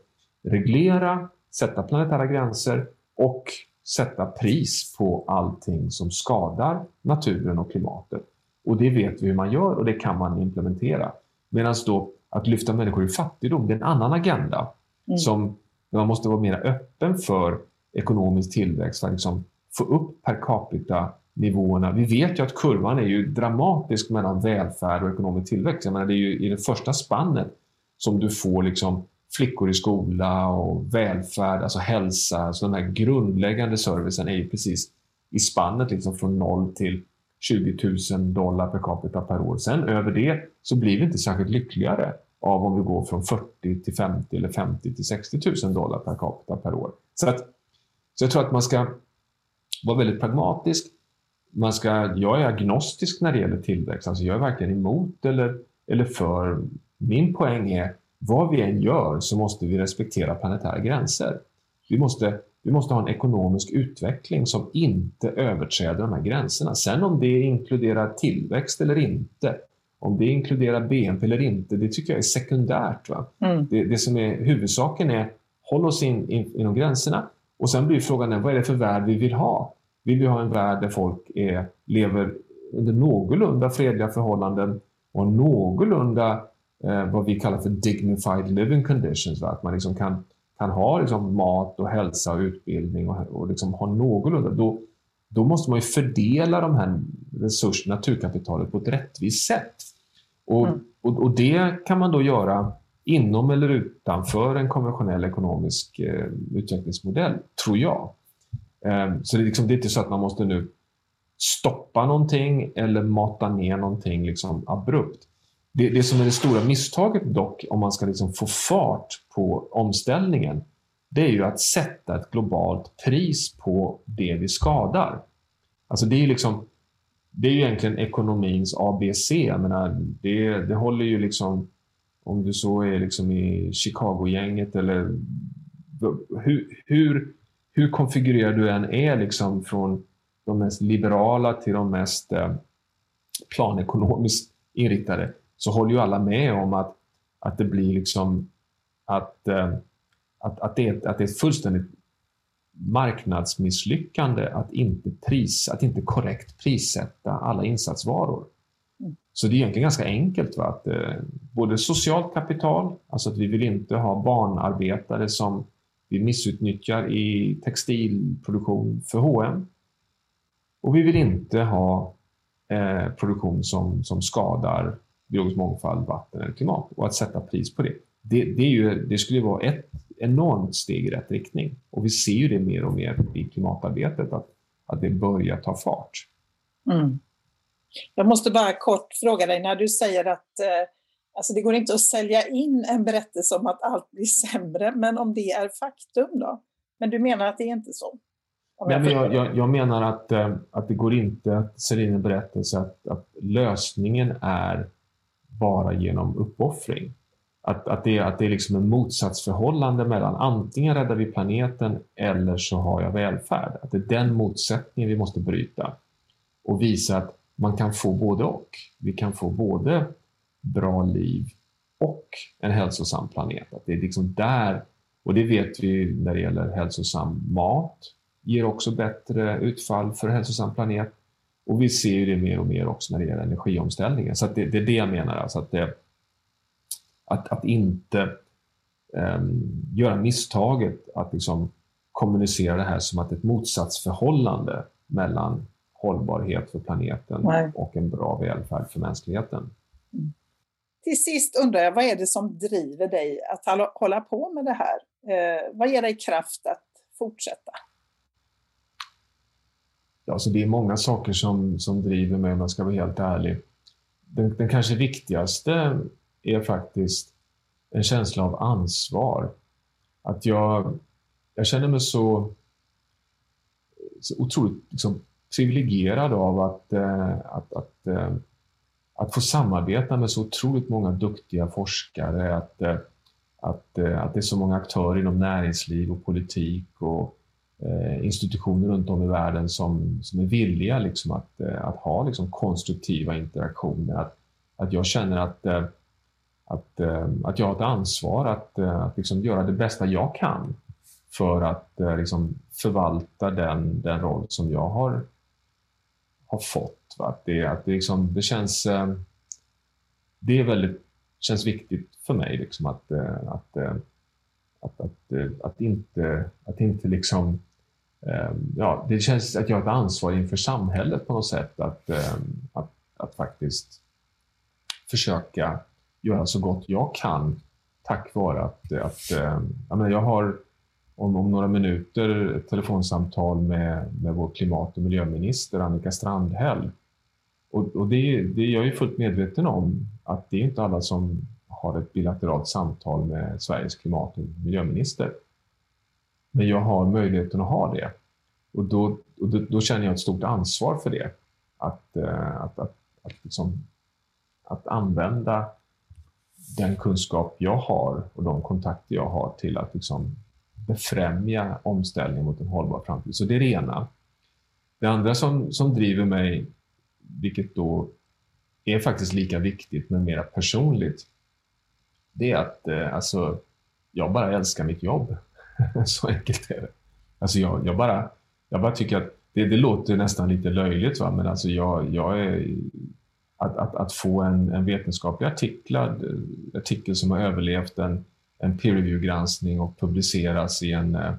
D: reglera, sätta planetära gränser och sätta pris på allting som skadar naturen och klimatet. Och det vet vi hur man gör och det kan man implementera. Medan då att lyfta människor ur fattigdom, det är en annan agenda mm. som man måste vara mer öppen för ekonomisk tillväxt för att liksom få upp per capita nivåerna. Vi vet ju att kurvan är ju dramatisk mellan välfärd och ekonomisk tillväxt. Jag menar, det är ju i det första spannet som du får liksom flickor i skola och välfärd, alltså hälsa. Alltså den här grundläggande servicen är ju precis i spannet liksom från noll till 20 000 dollar per capita per år. Sen över det så blir vi inte särskilt lyckligare av om vi går från 40 till 50 eller 50 till 60 000 dollar per capita per år. Så, att, så jag tror att man ska vara väldigt pragmatisk. Man ska, jag är agnostisk när det gäller tillväxt. Alltså jag är varken emot eller, eller för. Min poäng är vad vi än gör så måste vi respektera planetära gränser. Vi måste, vi måste ha en ekonomisk utveckling som inte överträder de här gränserna. Sen om det inkluderar tillväxt eller inte, om det inkluderar BNP eller inte, det tycker jag är sekundärt. Va? Mm. Det, det, som är huvudsaken är håll oss in, in, inom gränserna och sen blir frågan vad är det för värld vi vill ha? Vill vi ha en värld där folk är, lever under någorlunda fredliga förhållanden och någorlunda eh, vad vi kallar för dignified living conditions. Va? Att man liksom kan, kan ha liksom mat och hälsa och utbildning och, och liksom ha någorlunda. Då, då måste man ju fördela de här resurserna, naturkapitalet, på ett rättvist sätt. Och, mm. och, och, det kan man då göra inom eller utanför en konventionell ekonomisk eh, utvecklingsmodell, tror jag. Ehm, så det är, liksom, det är inte så att man måste nu stoppa någonting eller mata ner någonting liksom abrupt. Det, det som är det stora misstaget dock, om man ska liksom få fart på omställningen, det är ju att sätta ett globalt pris på det vi skadar. Alltså det är liksom det är ju egentligen ekonomins ABC. Jag menar, det, det håller ju liksom, om du så är liksom i Chicago-gänget eller hur, hur, hur konfigurerad du än är liksom från de mest liberala till de mest eh, planekonomiskt inriktade så håller ju alla med om att, att det blir liksom att, eh, att, att, det är, att det är ett fullständigt marknadsmisslyckande att inte, pris, att inte korrekt prissätta alla insatsvaror. Mm. Så det är egentligen ganska enkelt. Va? Att, eh, både socialt kapital, alltså att vi vill inte ha barnarbetare som vi missutnyttjar i textilproduktion för H&M. Och vi vill inte ha eh, produktion som, som skadar biologisk mångfald, vatten eller klimat och att sätta pris på det. Det, det, är ju, det skulle vara ett enormt steg i rätt riktning och vi ser ju det mer och mer i klimatarbetet att, att det börjar ta fart.
E: Mm. Jag måste bara kort fråga dig när du säger att eh, alltså det går inte att sälja in en berättelse om att allt blir sämre, men om det är faktum då? Men du menar att det är inte så?
D: Nej, men jag, jag, jag, menar att, eh, att det går inte att sälja in en berättelse att, att lösningen är bara genom uppoffring. Att, att, det, att det är liksom en motsatsförhållande mellan antingen räddar vi planeten eller så har jag välfärd. Att det är den motsättningen vi måste bryta och visa att man kan få både och. Vi kan få både bra liv och en hälsosam planet. Att det är liksom där, och det vet vi när det gäller hälsosam mat, ger också bättre utfall för en hälsosam planet. Och vi ser ju det mer och mer också när det gäller energiomställningen. Så det, det, är det jag menar. Alltså att, det, att, att inte um, göra misstaget att liksom kommunicera det här som att ett motsatsförhållande mellan hållbarhet för planeten Nej. och en bra välfärd för mänskligheten.
E: Mm. Till sist undrar jag, vad är det som driver dig att hålla på med det här? Eh, vad ger dig kraft att fortsätta?
D: Ja, så det är många saker som, som driver mig om jag ska vara helt ärlig. Den, den kanske viktigaste är faktiskt en känsla av ansvar. Att jag, jag känner mig så, så otroligt liksom, privilegierad av att, eh, att, att, eh, att få samarbeta med så otroligt många duktiga forskare. Att, eh, att, eh, att det är så många aktörer inom näringsliv och politik och eh, institutioner runt om i världen som, som är villiga liksom att, att ha liksom konstruktiva interaktioner. Att, att jag känner att, att, att jag har ett ansvar att, att liksom göra det bästa jag kan för att liksom förvalta den, den roll som jag har, har fått. Va? Att det, att det, liksom, det känns eh, det är väldigt, känns viktigt för mig liksom att, eh, att, eh, att, att, eh, att, inte, att inte liksom Ja, det känns att jag har ett ansvar inför samhället på något sätt att, att, att faktiskt försöka göra så gott jag kan tack vare att, att jag, menar, jag har om, om några minuter ett telefonsamtal med, med vår klimat och miljöminister Annika Strandhäll och, och det, det jag är fullt medveten om att det är inte alla som har ett bilateralt samtal med Sveriges klimat och miljöminister. Men jag har möjligheten att ha det. Och då, och då, då känner jag ett stort ansvar för det. Att, eh, att, att, att, liksom, att använda den kunskap jag har och de kontakter jag har till att liksom befrämja omställningen mot en hållbar framtid. Så det är det ena. Det andra som, som driver mig vilket då är faktiskt lika viktigt men mer personligt, det är att eh, alltså, jag bara älskar mitt jobb. så enkelt är det. Alltså jag, jag, bara, jag bara tycker att det, det låter nästan lite löjligt, va? men alltså jag, jag är, att, att, att få en, en vetenskaplig artiklad, eh, artikel som har överlevt en, en peer review-granskning och publiceras i en eh,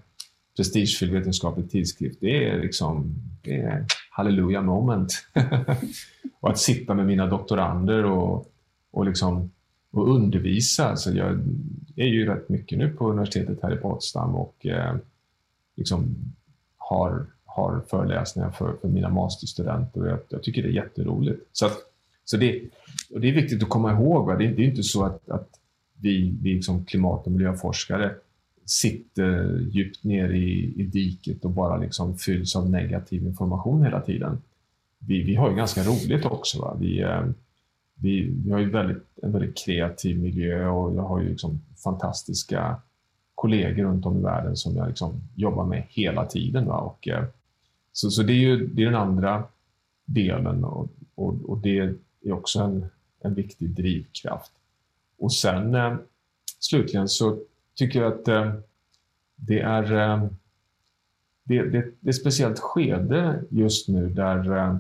D: prestigefylld vetenskaplig tidskrift, det är liksom det är halleluja moment. och att sitta med mina doktorander och, och, liksom, och undervisa. Alltså jag är ju rätt mycket nu på universitetet här i Potsdam och eh, liksom har, har föreläsningar för, för mina masterstudenter och jag, jag, tycker det är jätteroligt. Så, att, så det, och det är viktigt att komma ihåg. Va? Det, det är inte så att, att vi, vi som klimat och miljöforskare sitter djupt ner i, i diket och bara liksom fylls av negativ information hela tiden. Vi, vi har ju ganska roligt också. Va? Vi, eh, vi, vi har ju väldigt, en väldigt kreativ miljö och jag har ju liksom fantastiska kollegor runt om i världen som jag liksom jobbar med hela tiden. Va? Och, eh, så, så det är ju det är den andra delen och, och, och det är också en, en viktig drivkraft. Och sen eh, slutligen så tycker att eh, det är eh, det, det, det, är ett speciellt skede just nu där, eh,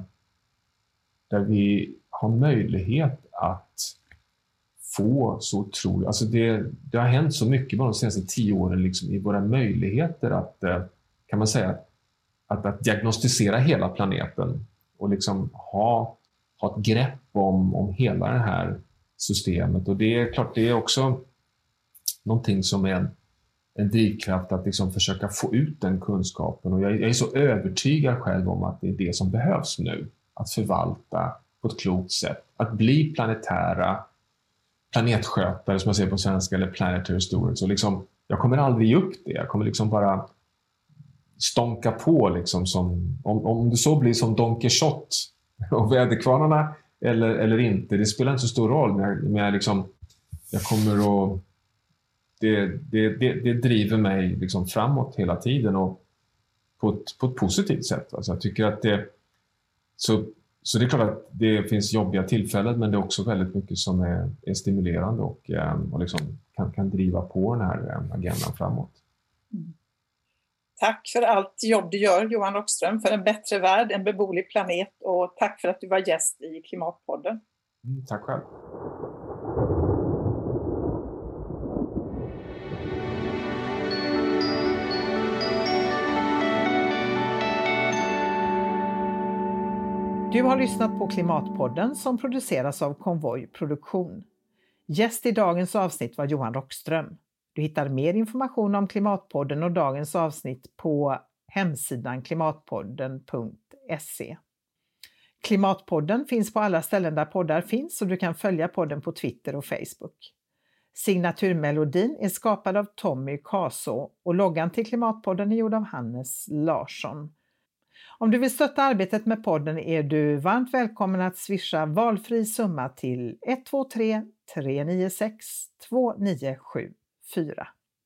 D: där vi har möjlighet att få så otroligt... Alltså det, det har hänt så mycket bara de senaste tio åren liksom i våra möjligheter att, eh, kan man säga, att, att diagnostisera hela planeten och liksom ha, ha ett grepp om, om hela det här systemet. Och det är klart, det är också någonting som är en, en drivkraft att liksom försöka få ut den kunskapen. Och jag, jag, är så övertygad själv om att det är det som behövs nu. Att förvalta på ett klokt sätt. Att bli planetära planetskötare, som jag säger på svenska, eller planetary stewards. Och liksom, jag kommer aldrig ge upp det. Jag kommer liksom bara stånka på. Liksom som, om, om det så blir som Don Quixote och väderkvarnarna eller, eller inte, det spelar inte så stor roll. Men jag, men jag, liksom, jag kommer att det, det, det, det driver mig liksom framåt hela tiden och på ett, på ett positivt sätt. Alltså jag tycker att det, så, så det är klart att det finns jobbiga tillfällen men det är också väldigt mycket som är, är stimulerande och, eh, och liksom kan, kan driva på den här eh, agendan framåt. Mm.
E: Tack för allt jobb du gör Johan Rockström för en bättre värld, en beboelig planet och tack för att du var gäst i Klimatpodden.
D: Mm, tack själv.
B: Du har lyssnat på Klimatpodden som produceras av Konvoj Produktion. Gäst i dagens avsnitt var Johan Rockström. Du hittar mer information om Klimatpodden och dagens avsnitt på hemsidan klimatpodden.se. Klimatpodden finns på alla ställen där poddar finns och du kan följa podden på Twitter och Facebook. Signaturmelodin är skapad av Tommy Kaso och loggan till Klimatpodden är gjord av Hannes Larsson. Om du vill stötta arbetet med podden är du varmt välkommen att swisha valfri summa till 123 396 2974.